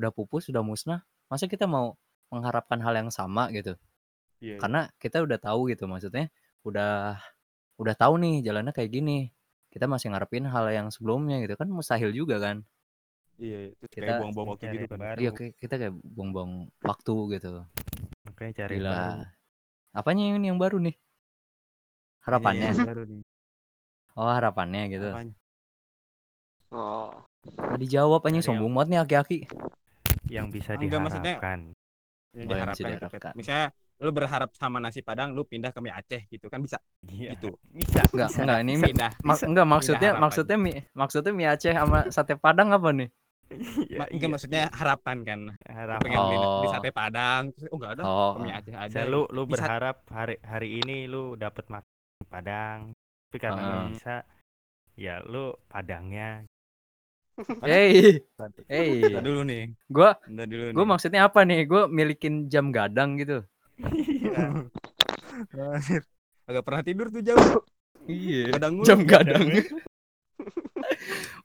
udah pupus udah musnah masa kita mau mengharapkan hal yang sama gitu Iya, iya. karena kita udah tahu gitu maksudnya udah udah tahu nih jalannya kayak gini kita masih ngarepin hal yang sebelumnya gitu kan mustahil juga kan Iya, itu Kita kayak buang-buang waktu gitu kan. iya kita kayak buang-buang waktu gitu makanya cari baru. gila apanya ini yang baru nih harapannya Ini yang baru nih. oh harapannya gitu Apanya? Oh. Nggak dijawab anjing yang- sombong banget nih aki-aki yang bisa Enggak, maksudnya- diharapkan. Ya, Oh, yang bisa diharapkan gitu, Pet. diharapkan. Misalnya lu berharap sama nasi padang, lu pindah ke mie Aceh gitu kan bisa. Iya. Gitu. Bisa. Enggak, bisa, enggak, ini bisa. mie- Pindah. Ma- enggak maksudnya harapan. maksudnya mie maksudnya mie Aceh sama sate Padang apa nih? Iya, Ma- enggak iya. maksudnya harapan kan. harapan. Pengen pindah di Oh. sate padang. Terus, Oh enggak ada. Oh. ke mie Aceh aja. Bisa lu lu Bisa- berharap hari hari ini lu dapat makan padang. Tapi karena nggak Heeh. bisa ya lu padangnya. Hey, Bentar hey. dulu nih. Gua Bentar dulu gua nih. maksudnya apa nih? Gua milikin jam gadang gitu. Iya. Agak pernah tidur tuh jauh. Iya. Gadang mulu. Jam gadang.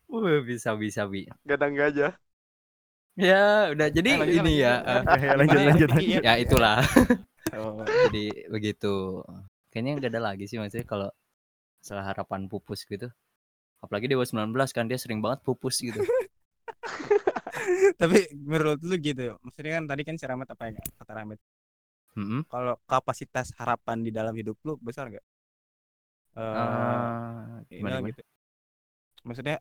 Wah, bisa bisa bi. Gadang gajah. Ya, udah jadi Eh, lanjut, ini lanjut, ya. lanjut. eh, Ya, lanjut lanjut lanjut. ya itulah. Oh. Jadi begitu. Kayaknya nggak ada lagi sih maksudnya kalau salah harapan pupus gitu. Apalagi Dewa 19 kan dia sering banget pupus gitu. Tapi menurut lu gitu. Maksudnya kan tadi kan si Ramet apa ya kata Ramet. Mm-mm. Kalau kapasitas harapan di dalam hidup lu besar nggak? Eh, Ah, inilah gimana, gimana? gitu. Maksudnya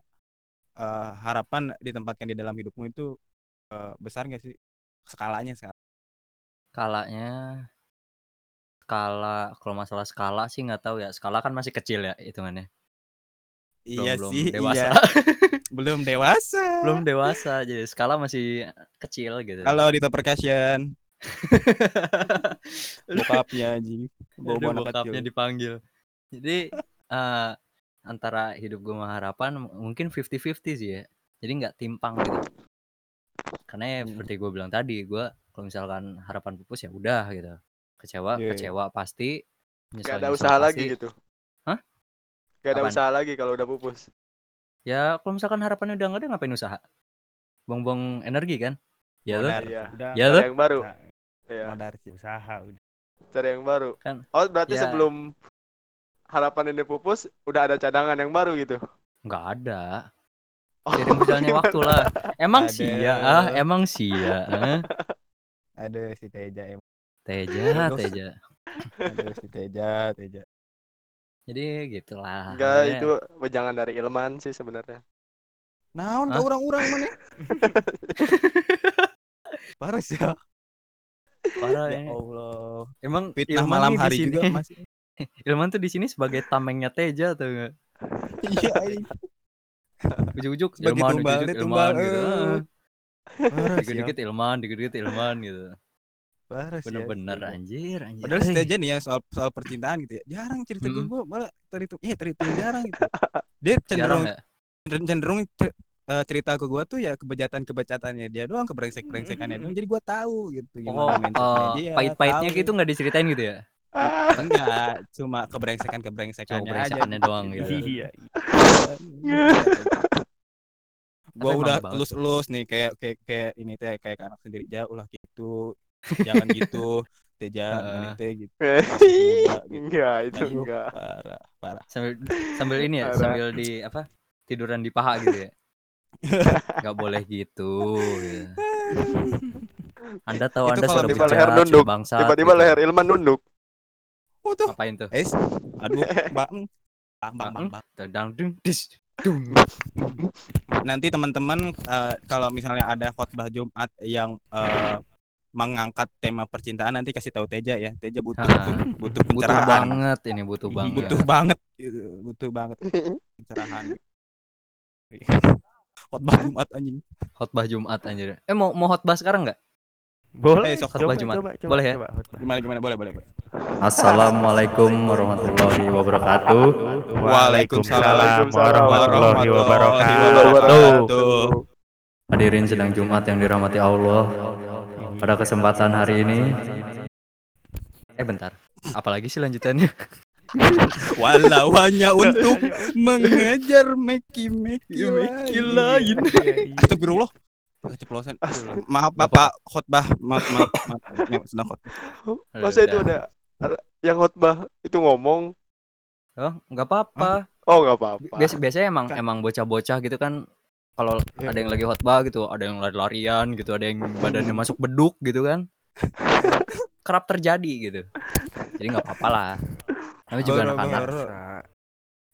eh, harapan ditempatkan di dalam hidupmu itu eh, besar nggak sih skalanya sekarang? Skalanya skala kalau masalah skala sih nggak tahu ya. Skala kan masih kecil ya hitungannya. Belum, iya belum sih, dewasa. iya. belum dewasa. belum dewasa jadi skala masih kecil gitu. Halo Dito Percussion, bokapnya anjing. Bawa bokapnya kecil. dipanggil. Jadi eh, antara hidup gue sama harapan mungkin 50-50 sih ya. Jadi nggak timpang gitu. Karena ya Hmm. seperti gue bilang tadi, gue kalau misalkan harapan pupus ya udah gitu. Kecewa, Iya, iya. kecewa pasti. Gak Nyesel, ada nyesel usaha pasti. lagi gitu. Hah? Gak ada Apaan? usaha lagi kalau udah pupus. Ya kalau misalkan harapannya udah nggak ada ngapain usaha? Buang-buang energi kan? Ya. Modar, Iya. Udah Ya Cari tuh. yang baru. Nah, modar sih. usaha udah. cari yang baru. Kan, Oh, berarti ya. sebelum harapan ini pupus, udah ada cadangan yang baru gitu. Nggak ada. Oh, Seiring berjalannya waktu lah. Emang sih ya, ah, emang sih ya. eh. Ada si Teja emang. Teja. Teja. Ada si Teja, Teja. Jadi gitulah. Enggak, makanya- itu wejangan dari Ilman sih sebenarnya. Naon ke orang-orang mana? Parah sih ya. Parah Ya ya. Allah. Emang Fitnah Ilman malam hari sini- juga masih. Ilman tuh di sini sebagai tamengnya Teja tuh nggak? Iya, iya. Ujuk-ujuk Sebagai Ilman, tumbal, ujuk-ujuk dia tumbal, Ilman gitu. eh. ah. Parah ya. Dikit-dikit Ilman, dikit-dikit Ilman gitu. Parah sih. ya. Bener-bener anjir, anjir. Padahal si Eh, Teja nih ya soal soal percintaan gitu ya. Jarang cerita ke Mm. gue malah terhitung eh terhitung jarang gitu. Dia jarang cenderung ya? cenderung, eh, cerita ke gue tuh ya kebejatan-kebecatannya dia doang, keberengsek-berengsekannya doang. Jadi gue tahu gitu Oh, gimana mindsetnya eh, dia. pahit-pahitnya gitu nggak diceritain gitu ya? Enggak, cuma keberengsekan-keberengsekannya Cuma aja. berengsekannya doang gitu. Iya. Gua Tapi udah elus-elus nih kayak kayak kayak ini teh kayak anak sendiri jauh lah gitu. Jangan gitu. Teja ini teh gitu. Enggak, itu Aduh. enggak. Parah, parah. Sambil sambil ini ya, Parah. sambil di apa? Tiduran di paha gitu ya. Gak boleh gitu. gitu. Anda tahu Itu Anda sudah tiba-tiba bicara leher nunduk, bangsa. Tiba-tiba gitu. leher Ilman nunduk. Oh tuh. Ngapain tuh? Es. Aduh, Bang. Bang, bang, bang, bang. Tendang dung dis dung. Nanti teman-teman eh, kalau misalnya ada khotbah Jumat yang eh, mengangkat tema percintaan nanti kasih tahu Teja ya. Teja butuh Ah. tuh, butuh Butuh pencerahan. banget ini butuh banget. Butuh banget. gitu, Butuh banget pencerahan. khotbah Jumat anjing. Khotbah Jumat anjir. Eh mau mau khotbah sekarang nggak? Boleh, Eh, khotbah Jumat. coba, coba, Boleh ya? coba. Gimana gimana boleh boleh. boleh. Assalamualaikum warahmatullahi wabarakatuh. Waalaikumsalam warahmatullahi warahmatullahi wabarakatuh. Hadirin sedang Jumat yang dirahmati Allah. Pada kesempatan hari ini Eh bentar. Apalagi sih lanjutannya? Walau hanya untuk mengejar meki meki Meki lain. lain. Astagfirullah. Keceplosan. Maaf Bapak khotbah. Maaf maaf. maaf. maaf. Sedang khotbah. Masa itu ada ada yang khotbah itu ngomong? Oh, nggak apa-apa. Oh, nggak apa-apa. Biasa biasanya emang emang bocah-bocah gitu kan kalau Iya. ada yang lagi khotbah gitu, ada yang lari-larian gitu, ada yang badannya masuk beduk gitu kan. Kerap terjadi gitu. Jadi nggak apa-apa lah. Namanya juga anak-anak.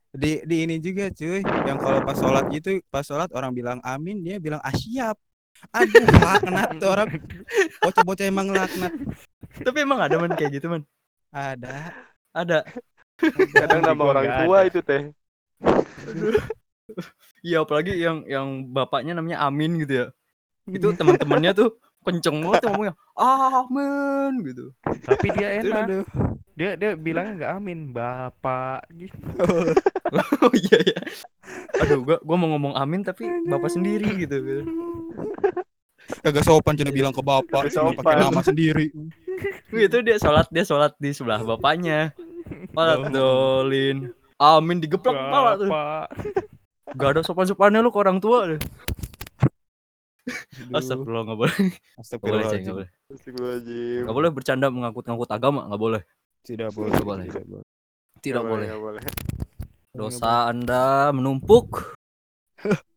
Di di ini juga cuy, yang kalau pas sholat gitu, pas sholat orang bilang amin, dia bilang asyap. aduh laknat tuh orang bocah-bocah emang laknat Tapi emang ada man kayak gitu man. ada Ada. Kadang nama orang tua ada. itu teh. Iya apalagi yang yang bapaknya namanya Amin gitu ya. Itu teman-temannya tuh kenceng banget tuh ngomongnya Amin gitu. Tapi dia enak. aduh Dia dia bilangnya nggak amin, bapak gitu. Oh iya ya. Aduh gua gua mau ngomong Amin tapi bapak sendiri gitu. kagak sopan cina bilang ke bapak pakai sopan. nama sendiri Itu dia sholat dia sholat di sebelah bapaknya. Sholat dolin. Amin digeplak kepala tuh. Gak ada sopan-sopannya lu ke orang tua deh. Astagfirullah nggak boleh. Nggak boleh, Ceng, Astagfirullahaladzim. nggak boleh. Astagfirullahaladzim. Nggak boleh bercanda mengangkut-ngangkut agama, nggak boleh. tidak boleh tidak boleh Tidak boleh. Dosa Anda menumpuk.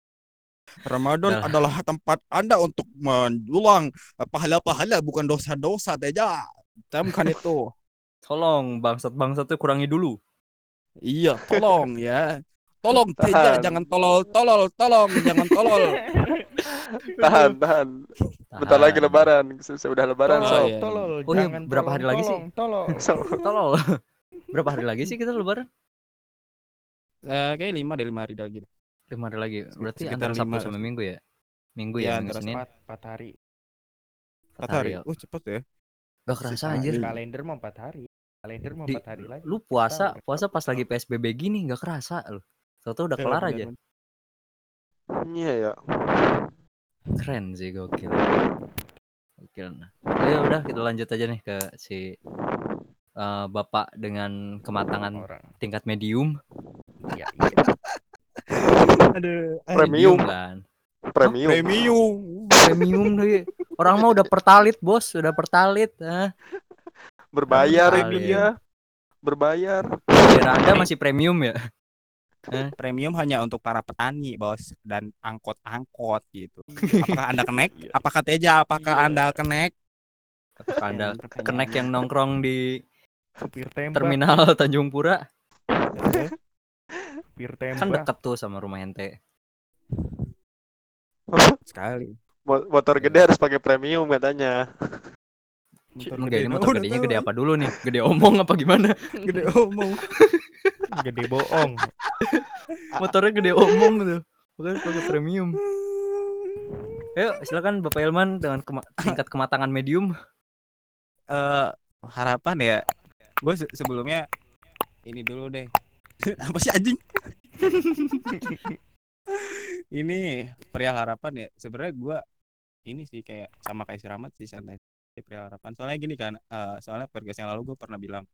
Ramadan Dah. adalah tempat Anda untuk mendulang pahala-pahala bukan dosa-dosa teja. Camkan itu. Tolong bangsat-bangsat tuh kurangi dulu. Iya, tolong ya. Tolong Tahan. jangan tolol, tolol, tolong, jangan tolol. Tahan, tahan. Bentar lagi lebaran. Sudah lebaran, Oh, so. Tolol, iya. tolol, Oh iya, jangan berapa hari tolong, lagi sih? tolong, Tolong. So, Tolol. Berapa hari lagi sih kita lebaran? Eh, kayak lima deh, lima hari lagi. Lima hari lagi. Berarti Sekitar antara Sabtu sama Minggu ya? Minggu Iya, ya, Minggu antara Senin. Empat, hari. Empat hari. ya. Oh, cepet ya. Gak kerasa anjir. Kalender mau empat hari. Kalender mau empat hari lagi. Lu puasa, puasa pas lagi PSBB gini gak kerasa lu. Tau-tau udah kelar aja. iya ya. Keren sih gokil. Gokil. Nah, ya udah kita lanjut aja nih ke si eh, bapak dengan kematangan orang. tingkat medium. Iya, iya. Aduh, Premium. kan. Premium. premium. Premium deh. Orang mah udah pertalit, Bos. Udah pertalit. Ah. Berbayar ini dia. Berbayar. Daerah Anda masih premium ya? Premium hanya untuk para petani, bos, dan angkot-angkot gitu. Apakah anda kenek? Apakah Teja? Apakah Iya. anda kenek? Apakah Anda kenek yang nongkrong di terminal Tanjung Pura? Supir Kan deket tuh sama rumah ente. Sekali. Mo- Motor gede harus pakai premium katanya. Ini dong. motor gedenya gede apa dulu nih? Gede omong apa gimana? Gede omong. Gede bohong. Motornya gede omong tuh. Bukan pakai premium. Ayo silakan Bapak Ilman dengan kema- tingkat kematangan medium. Eh, harapan ya. Gue sebelumnya ini dulu deh. Apa sih anjing? ini pria harapan ya. Sebenarnya gue ini sih kayak sama kayak si Rahmat sih santai pria harapan. Soalnya gini kan, eh, soalnya podcast yang lalu gue pernah bilang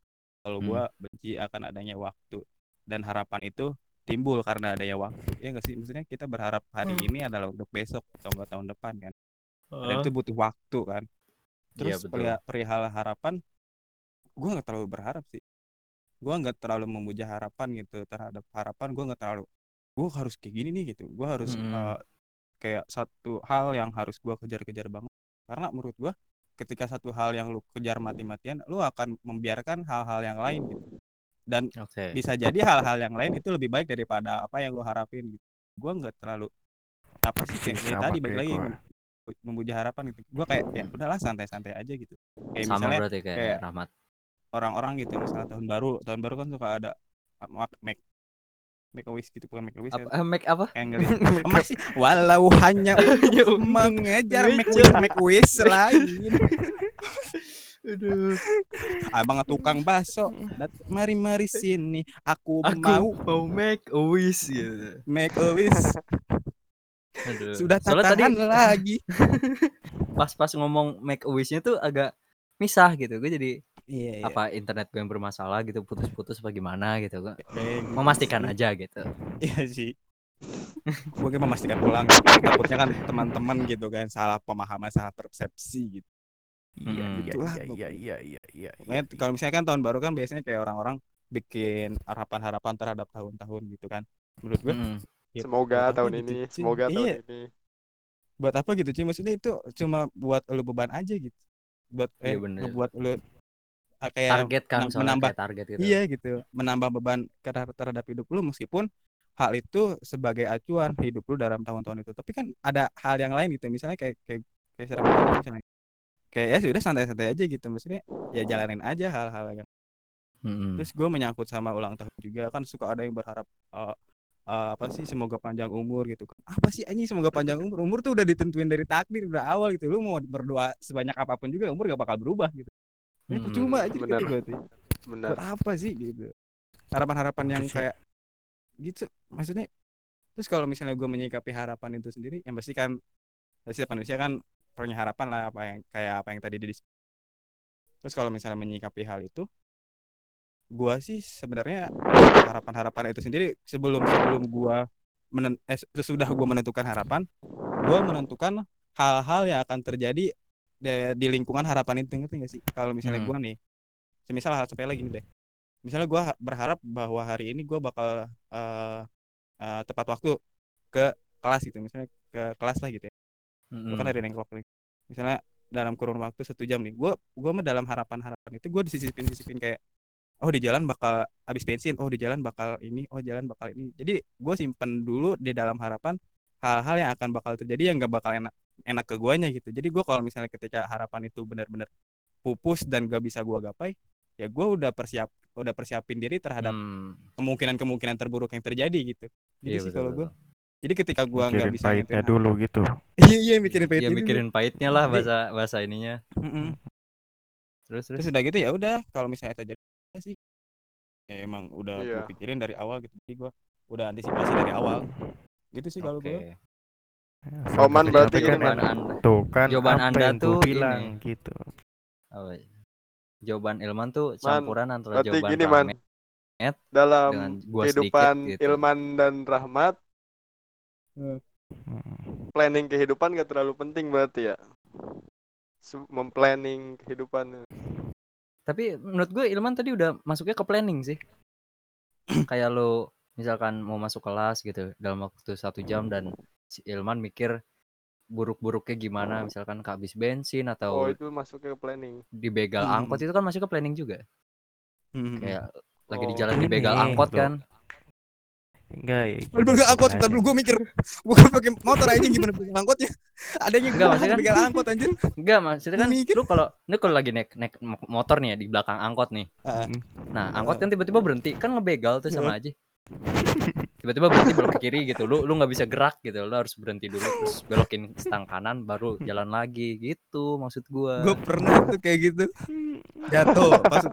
kalau gue benci akan adanya waktu dan harapan itu timbul karena adanya waktu. Ya nggak sih? Maksudnya kita berharap hari Hmm. ini adalah untuk besok atau enggak tahun depan kan. Dan Oh. itu butuh waktu kan. Iya, Terus betul. peria- perihal harapan, gue nggak terlalu berharap sih. Gue nggak terlalu memuja harapan gitu terhadap harapan. Gue nggak terlalu, gue harus kayak gini nih gitu. Gue harus Mm-mm. eh, kayak satu hal yang harus gue kejar-kejar banget. Karena menurut gue, ketika satu hal yang lu kejar mati-matian, lu akan membiarkan hal-hal yang lain gitu. Dan Oke. bisa jadi hal-hal yang lain itu lebih baik daripada apa yang lu harapin gitu. Gue nggak terlalu apa sih kayak, kayak Sama tadi balik lagi memuja harapan gitu. Gue kayak ya udahlah santai-santai aja gitu. Kayak Sama misalnya berarti kayak, kayak- Rahmat. orang-orang gitu misalnya tahun baru tahun baru kan suka ada make make a wish gitu bukan make a wish Apa, ya make apa? masih walau hanya mengejar make wish make wish lain Aduh. abang tukang bakso dat- mari mari sini aku, Aku mau mau make a wish gitu. make a wish Aduh. sudah tak tadi lagi pas-pas ngomong make a wish-nya tuh agak misah gitu. Gue jadi iya iya apa internet gue yang bermasalah gitu, putus-putus apa gimana gitu. Gitu memastikan sih. aja gitu. iya sih gue kayak memastikan pulang takutnya kan teman-teman gitu kan salah pemahaman salah persepsi gitu Iya, Hmm. iya, Itulah iya, pokoknya. iya, iya, iya, iya. Pokoknya kalau misalnya kan tahun baru kan biasanya kayak orang-orang bikin harapan-harapan terhadap tahun-tahun gitu kan. Menurut gue Mm-mm. ya, Semoga buat tahun gitu, ini, cuy? semoga tahun Iya, ini. buat apa gitu cuy? Maksudnya itu cuma buat lu beban aja gitu. Buat Iya, eh bener. ngebuat lu kayak Target kan menambah kayak target gitu. iya gitu, menambah beban terhadap, hidup lu meskipun hal itu sebagai acuan hidup lu dalam tahun-tahun itu. Tapi kan ada hal yang lain gitu misalnya kayak kayak kayak tadi misalnya. Kayak ya sudah santai-santai aja gitu maksudnya ya jalanin aja hal-hal yang Mm-mm. terus gue menyangkut sama ulang tahun juga kan suka ada yang berharap eh, eh, apa sih semoga panjang umur gitu kan. Apa sih anjing semoga panjang umur? Umur tuh udah ditentuin dari takdir udah awal gitu. Lu mau berdoa sebanyak apa pun juga umur gak bakal berubah gitu ini Mm-mm. percuma aja gitu tuh benar buat apa sih gitu harapan-harapan yang sih. kayak gitu maksudnya terus kalau misalnya gue menyikapi harapan itu sendiri yang pasti kan setiap manusia kan punya harapan lah apa yang kayak apa yang tadi dis terus kalau misalnya menyikapi hal itu gue sih sebenarnya harapan-harapan itu sendiri sebelum sebelum gue menen eh, sesudah gue menentukan harapan gue menentukan hal-hal yang akan terjadi di, di lingkungan harapan itu ngerti gak sih? Kalau misalnya Hmm. gue nih semisal hal sepele gini deh. Misalnya gue berharap bahwa hari ini gue bakal eh, eh, tepat waktu ke kelas gitu misalnya ke kelas lah gitu ya. Mm-mm. gue kan dari nengklok nih. Misalnya dalam kurun waktu satu jam nih gue gue mah dalam harapan harapan itu gue disisipin sisipin kayak oh di jalan bakal habis bensin oh di jalan bakal ini oh jalan bakal ini. Jadi gue simpen dulu di dalam harapan hal-hal yang akan bakal terjadi yang gak bakal enak enak ke guanya gitu. Jadi gue kalau misalnya ketika harapan itu benar-benar pupus dan gak bisa gue gapai ya gue udah persiap udah persiapin diri terhadap Hmm. kemungkinan-kemungkinan terburuk yang terjadi gitu. Jadi Iya, sih kalau gue jadi ketika gue nggak mikirin bisa pahitnya dulu gitu. Iya iya mikirin pahitnya ya dulu. mikirin pahitnya lah bahasa bahasa ininya. Mm-mm. terus terus terus? udah gitu ya udah kalau misalnya terjadi sih ya emang udah Iya. gue pikirin dari awal gitu. Jadi gue udah antisipasi dari awal. Gitu sih kalau oke. gue Oman berarti kan jawaban anda tuh kan jawaban apa Anda yang tuh bilang ini. gitu apa ya? jawaban Ilman tuh campuran antara berarti jawaban gini man Rahmat dalam dengan gua kehidupan sedikit gitu. Ilman dan Rahmat Hmm. planning kehidupan gak terlalu penting berarti ya memplanning kehidupan Tapi menurut gue Ilman tadi udah masuknya ke planning sih. Kayak lo misalkan mau masuk kelas gitu dalam waktu satu jam dan si Ilman mikir buruk-buruknya gimana misalkan kehabis bensin oh atau itu masuknya ke planning dibegal Hmm. angkot itu kan masuk ke planning juga. Mm-mm. Kayak lagi di Oh, jalan ini dibegal angkot kan. enggak ya begal angkot, ya? gue mikir, gue kan pakai motor aja gimana begal angkotnya? Ada yang Enggak, maksudnya kan- begal angkot anjir. Enggak, maksudnya kan Mikir. lu kalau lu kalau lagi naik naik mo- motor nih ya di belakang angkot nih. Heeh. Nah, angkot kan tiba-tiba berhenti, kan ngebegal tuh sama aja. Tiba-tiba berhenti belok ke kiri gitu. Lu lu nggak bisa gerak gitu. Lu harus berhenti dulu terus belokin stang kanan baru jalan lagi gitu maksud gua. Gue pernah tuh kayak gitu, jatuh. Pas,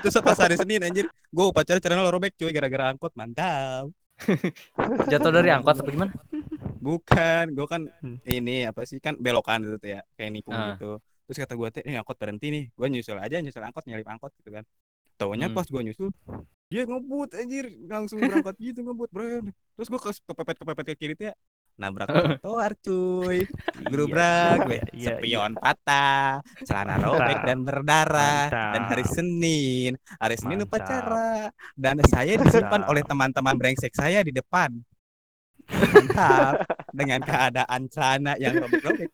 terus pas hari Senin anjir, gue upacara celana lo robek cuy gara-gara angkot, mantap. Jatuh dari angkot apa gimana? Bukan, gue kan Hmm. ini apa sih kan belokan gitu tuh ya, kayak nikung Ah. gitu. Terus kata gue teh, ini angkot berhenti nih, gue nyusul aja, nyusul angkot, nyelip angkot gitu kan. Taunya Hmm. pas gue nyusul, dia ngebut anjir, langsung berangkat gitu ngebut bro. Terus gue kepepet kepepet ke kiri tuh ya, nabrak trotoar cuy, gerubrak, gue Iya, iya, spion patah, celana robek Mantap. dan berdarah, dan hari Mantap. Senin, hari Senin Mantap. upacara, dan saya disimpan Mantap. oleh teman-teman brengsek saya di depan. Mantap, dengan keadaan celana yang robek-robek.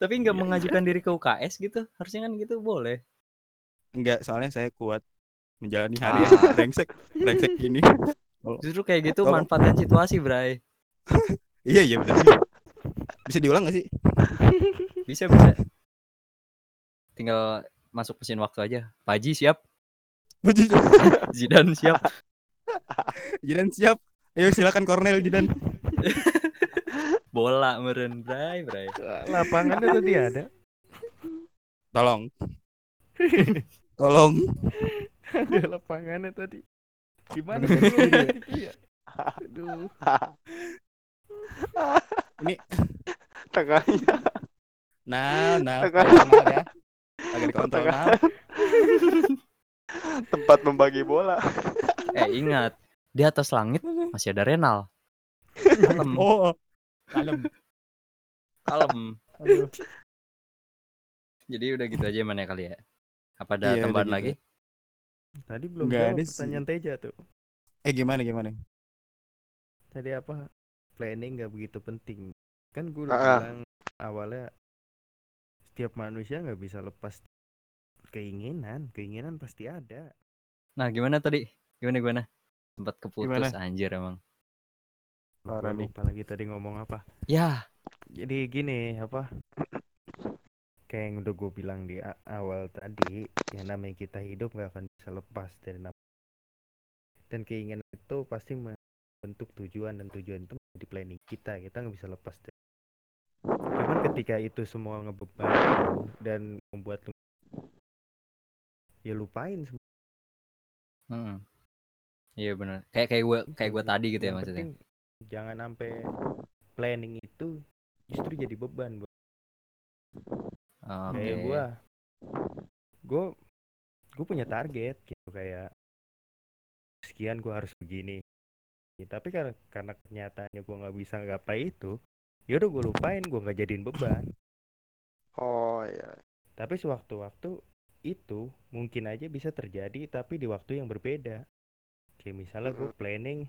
Tapi nggak Iya, mengajukan diri ke UKS gitu. Harusnya kan gitu boleh. Enggak, soalnya saya kuat menjalani hari Ah. yang brengsek, brengsek gini. Justru kayak gitu Kalau- manfaatkan situasi, Bray. Iya, iya benar. sih. Bisa diulang gak sih? Bisa bisa. Tinggal masuk mesin waktu aja. Paji siap, Zidan siap. Jidan siap. Ayo silakan Cornel Jidan. Bola meren, Bray, Bray. lapangannya tadi ada Tolong. Tolong. ada lapangannya tadi gimana ya aduh tengahnya Nah, nah, Tengah. nah, ya. Agak dikontrol Tengah. nah. tempat membagi bola Eh, ingat, di atas langit masih ada Renal. Kalem, Oh. Kalem. kalem. Aduh. Jadi udah gitu aja mana kali ya. Apa ada Iya, tambahan gitu. lagi? Tadi belum Nggak jawab ada sih. pertanyaan Teja tuh Eh gimana gimana? tadi apa planning nggak begitu penting kan gue udah Ah, ah. bilang awalnya setiap manusia nggak bisa lepas keinginan keinginan pasti ada Nah, gimana tadi? Gimana gimana? Sempat keputus Gimana? anjir emang. Parah nih. lupa lagi tadi ngomong apa. Ya, Jadi gini apa? Kayak yang udah gue bilang di awal tadi, yang namanya kita hidup nggak akan bisa lepas dari nam dan keinginan itu pasti membentuk tujuan dan tujuan itu menjadi planning kita. Kita nggak bisa lepas dari. Cuman ketika itu semua ngebeban dan membuat lu ya lupain semua. mm. iya benar. Kayak kayak gue kayak gue tadi gitu ya maksudnya. penting jangan sampai planning itu justru jadi beban buat Oke. kayak gua gua gua punya target gitu kayak sekian gua harus begini. Ya, tapi karena karena kenyataannya gua nggak bisa ngapain itu ya udah gua lupain gua nggak jadiin beban. Oh iya. tapi sewaktu-waktu itu mungkin aja bisa terjadi tapi di waktu yang berbeda. Kayak misalnya gua planning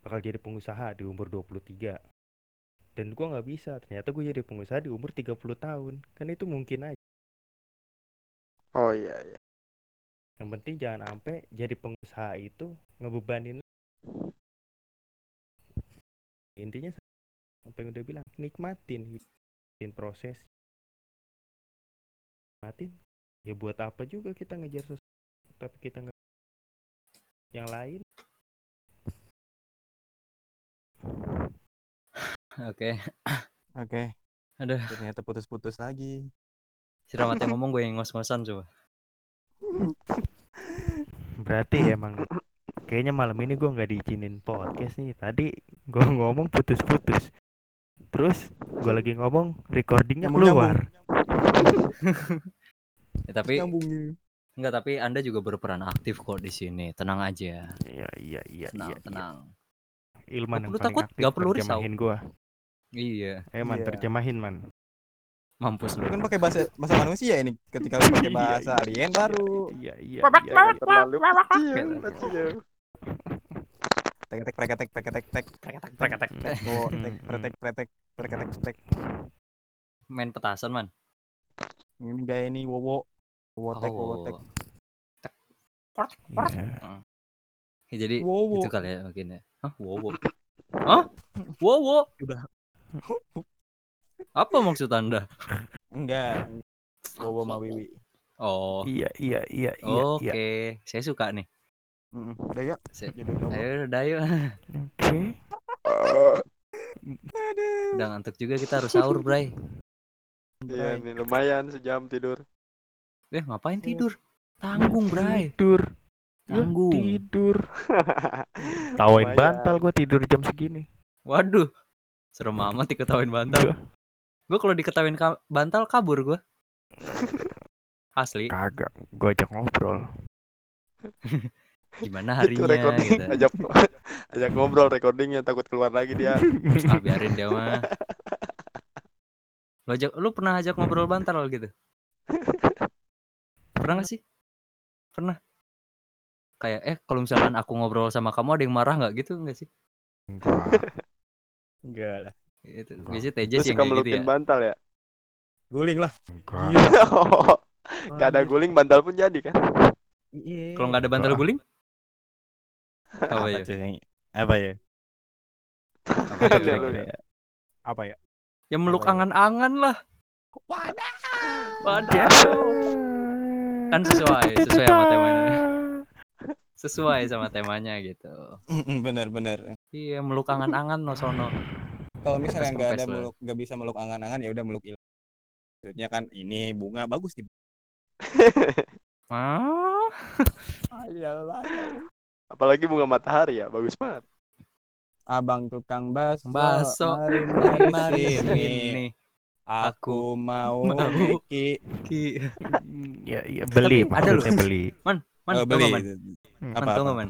bakal jadi pengusaha di umur 23 dan gua nggak bisa ternyata gue jadi pengusaha di umur 30 tahun kan itu mungkin aja Oh iya iya. Yang penting jangan sampai jadi pengusaha itu ngebebanin. Intinya apa yang udah bilang, nikmatin, nikmatin proses. Nikmatin. Ya buat apa juga kita ngejar sesuatu tapi kita nggak yang lain. Oke. Oke. Aduh, Ternyata putus-putus lagi. si Rahmat yang ngomong gue yang ngos-ngosan coba. Berarti emang kayaknya malam ini gua nggak diizinin podcast nih. Tadi gua ngomong putus-putus. Terus gua lagi ngomong recordingnya keluar. Ya, tapi Nyambung. enggak tapi Anda juga berperan aktif kok di sini. Tenang aja. Iya iya iya Tenang, iya. iya. Ilman yang paling takut, aktif nggak perlu risau. terjemahin gua. Iya, Eh man Iya. terjemahin man. mampus Lu kan pakai bahasa bahasa manusia ini. Ketika lu pakai Iya, bahasa iya, alien iya, baru. Iya iya. Iya. terlalu kecil, Gitu. kecil. Tek tek preketek preketek tek preketek preketek tek oh, tek pretek pretek preketek tek. Main petasan, Man. Ini gaya ini wowo. Wowo tek wowo tek. Oh. Iya. Ya, jadi Wowo. itu kali ya mungkin ya. Hah, wowo. Hah? Wowo. Udah. Apa maksud Anda? Enggak. Wowo sama Wiwi. Oh. Iya iya iya iya. Oke, iya. saya suka nih. Mm, Udah ya. Saya-. Ayo yuk. Oke. Udah ngantuk juga kita harus sahur, Bray. Iya nih lumayan sejam tidur. Eh, ngapain tidur? Tanggung, Bray. Tidur. Tanggung. tidur. Tawain bantal gua tidur jam segini. Waduh. Serem amat diketawain bantal. Gue kalau diketawain ka- bantal kabur gue. Asli. Kagak. Gua ajak ngobrol. Gimana Itu harinya recording gitu. ajak ajak ngobrol recordingnya takut keluar lagi dia. Ah, biarin dia mah. Lu, ajak, lu pernah ajak ngobrol bantal gitu? Pernah gak sih? Pernah. Kayak eh kalau misalkan aku ngobrol sama kamu ada yang marah nggak gitu nggak sih? Enggak. Enggak lah. Itu Enggak. biasanya TJ sih suka gitu melukin ya. bantal ya? Guling lah. Enggak. Oh, Gak ada guling bantal pun jadi kan? Iya. Kalau nggak ada bantal guling? Apa ya? Apa ya? Apa ya? Ya? Apa ya? Ya meluk ya? angan-angan lah. Wadah. Waduh. Kan sesuai, sesuai sama temanya. Sesuai sama temanya gitu. bener bener. Iya, meluk angan-angan no sono. Kalau misalnya nggak ada meluk nggak bisa meluk angan-angan ya udah meluk ilmu. Maksudnya kan ini bunga bagus di. Ah, Ayalah. Apalagi bunga matahari ya, bagus banget. Abang tukang baso. Baso. Mari mari mari sini. sini. Aku mau mau. Ki. Ki. Iya iya beli Tapi ada loh. beli. Man, Oh, tau beli. man? Hmm. Man, Apa, apa? man?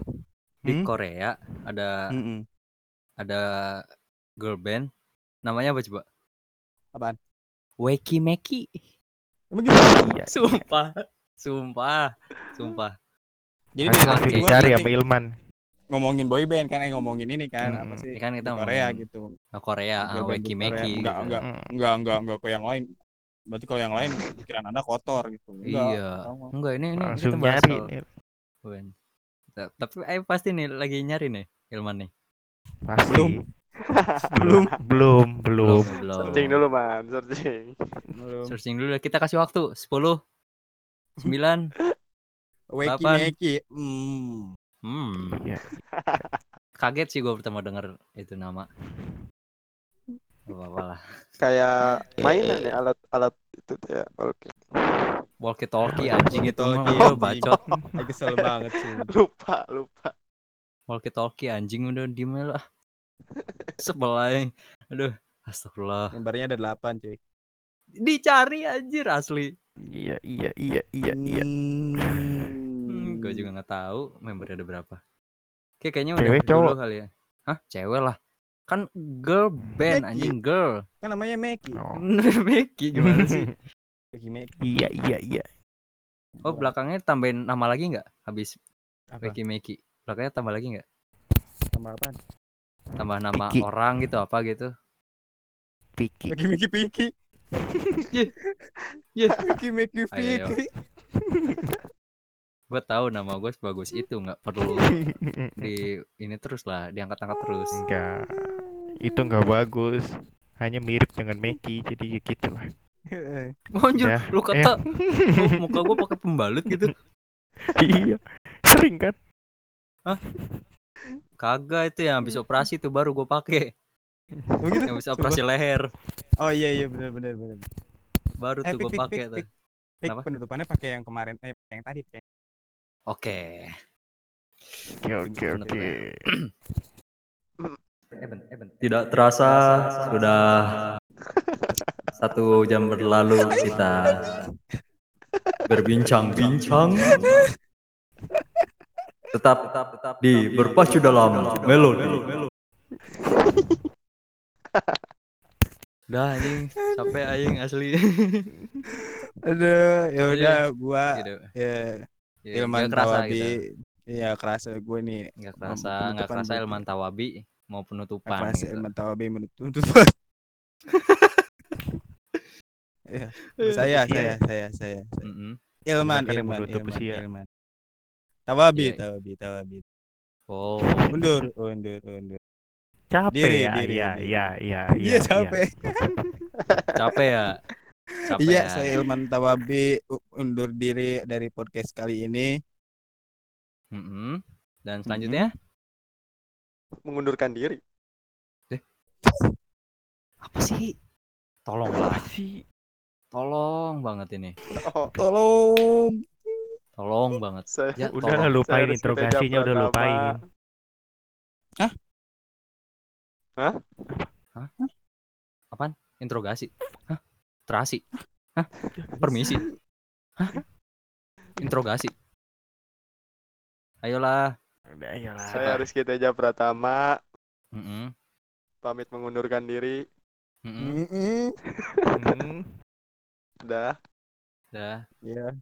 Di Hmm? Korea ada Mm-mm. ada girl band namanya apa coba? Apaan? Weki Meki. Emang gitu? Iya. Sumpah. Sumpah. Sumpah. Jadi ya nanti Pak Ilman. ngomongin boy band kan eh ngomongin ini kan apa Mm-mm. sih? Ini kan kita Korea ngomongin gitu. Nah, Korea, ah, Weki. Meki. Enggak, gitu. enggak. Hmm. Enggak, enggak, enggak ke yang lain. Berarti kalau yang lain pikiran Anda kotor gitu. Enggak. Iya. sama. Enggak, ini ini Langsung kita bahas nyari Tapi eh pasti nih lagi nyari nih Ilman nih. Pasti. Belum. belum belum belum belum. Searching dulu man, searching. Belum. Searching dulu. Kita kasih waktu 10 9 Weki Delapan. Meki. Hmm. Hmm. iya Kaget sih gue pertama denger itu nama. Gak apa-apa lah. Kayak mainan ya alat-alat itu tuh ya. Oke. Walkie talkie anjing itu mah bacot. Saya kesel banget sih. Lupa, lupa. Walkie talkie anjing udah diem aja lah. Sebel aja. Aduh, astagfirullah. Gambarnya ada 8 cuy. Dicari anjir asli. iya iya iya iya iya Hmm, gue juga nggak tahu membernya ada berapa. Kayak kayaknya udah Cewek, dulu cowok? kali ya. Hah, cewek lah. Kan girl band Becky. anjing girl. Kan namanya Meki. Oh. Becky gimana sih? Meki. iya iya iya Oh, belakangnya tambahin nama lagi nggak? Habis Apa? Becky Meki. Belakangnya tambah lagi nggak? Sama apaan? Tambah nama Piki. orang gitu apa gitu? Piki Weki Meki Piki. Weki Meki Ayo, ayo. Piki. Gue tahu nama gue sebagus itu nggak perlu di ini terus lah diangkat-angkat terus. enggak itu enggak bagus hanya mirip dengan Meki jadi ya gitu lah Anjir, Ya, lu kata oh, muka gue pakai pembalut gitu. iya sering kan Kagak itu yang habis operasi tuh baru gue pakai. Begitu? Yang habis operasi leher. Oh iya iya benar benar benar. Baru Eh, tuh gue pakai tuh. pik. Penutupannya pakai yang kemarin eh yang tadi. Oke. oke oke oke Tidak terasa sudah satu jam berlalu kita berbincang-bincang. Tetap tetap di berpacu dalam melodi. Udah anjing, sampai aing asli. Aduh, ya udah gua gitu. ya Ya, Ilman nggak kerasa Tawabi. gitu. Iya kerasa gue nih. Nggak kerasa, nggak penutupan kerasa buat- Ilman Tawabi mau penutupan kerasa gitu. Ilman Tawabi menuntut. ya, saya, saya, saya, saya. Ilman, Silakan yang Ilman, Ilman, usia. Ilman. Tawabi, Iya. Tawabi, Tawabi. Oh, Undur, undur, undur. capek Diri, ya diri, iya diri. iya iya Iya capek. capek ya. Capek Iya, ya. saya Ilman Tawabi undur diri dari podcast kali ini. Mm-mm. Dan selanjutnya Mengundurkan diri. apa sih? Tolonglah, apa sih tolong banget ini. Oh, Tolong. Tolong banget. saya, Ya, udah lah tolong. lupain saya Rizky interogasinya Teja udah Pratama. lupain Interogasi. Hah? Terasi. Hah? Permisi. Hah? Interogasi. Ayolah. udah ayolah Saya Rizky Teja Pratama Mm-mm. pamit mengundurkan diri. Mm-mm. Mm-mm. Hmm. Udah. Dah. Ya.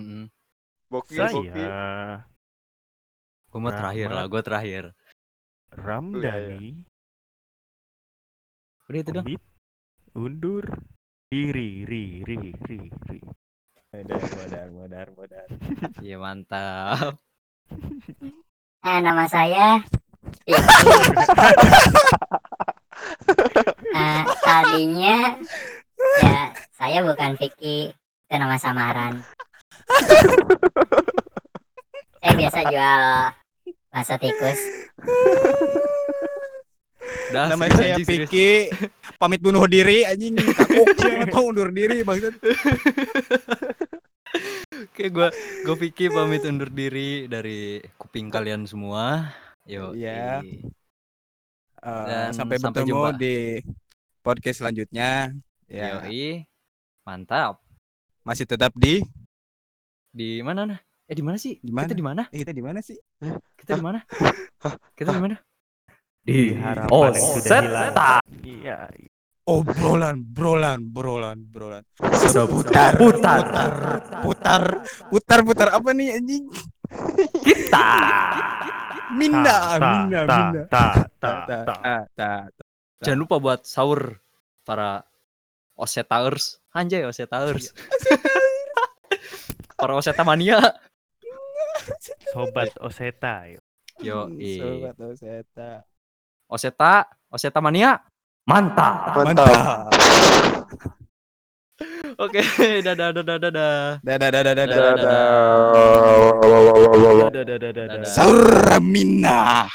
Mm-mm. Boki, Boki. saya Gue mau terakhir lah, gue terakhir. Ramdhani Udah itu dong. Undur diri ri ri ri ri Modar, modar, modar, modar. Iya mantap. Eh, nama saya. Eh, tadinya ya saya bukan Vicky, itu nama samaran. saya biasa jual bakso tikus. Dah, Nama saya. Piki. Pamit bunuh diri anjing. Takut tahu undur diri maksud. Oke, gue gue Vicky pamit undur diri dari kuping kalian semua. Yo. Iya. Eh, Dan sampai sampai bertemu jumpa. di podcast selanjutnya. Ya, Yoi. Mantap. masih tetap di Di mana nah? Eh di mana sih? Di mana? Kita di mana? eh, kita di mana sih? Kita di mana? Kita di mana? Di harapan yang sudah hilang iya Obrolan, brolan, brolan, brolan. Seputar putar, putar, putar, putar apa nih anjing? kita. Minda, minda, ta minda. ta Ta, ta ta, ta ta, ta. Jangan lupa buat sahur para Osetaurs. Anjay Osetaurs. para Oseta mania. sobat oseta yuk. Yo, i. Sobat Oseta. Oseta, Oseta mania, mantap. Mantap. Oke, dadah dadah dadah. Dadah dadah dadah. Dadah. Dadah. Dadah, dadah, dadah, dadah. Dadah. Sauramina.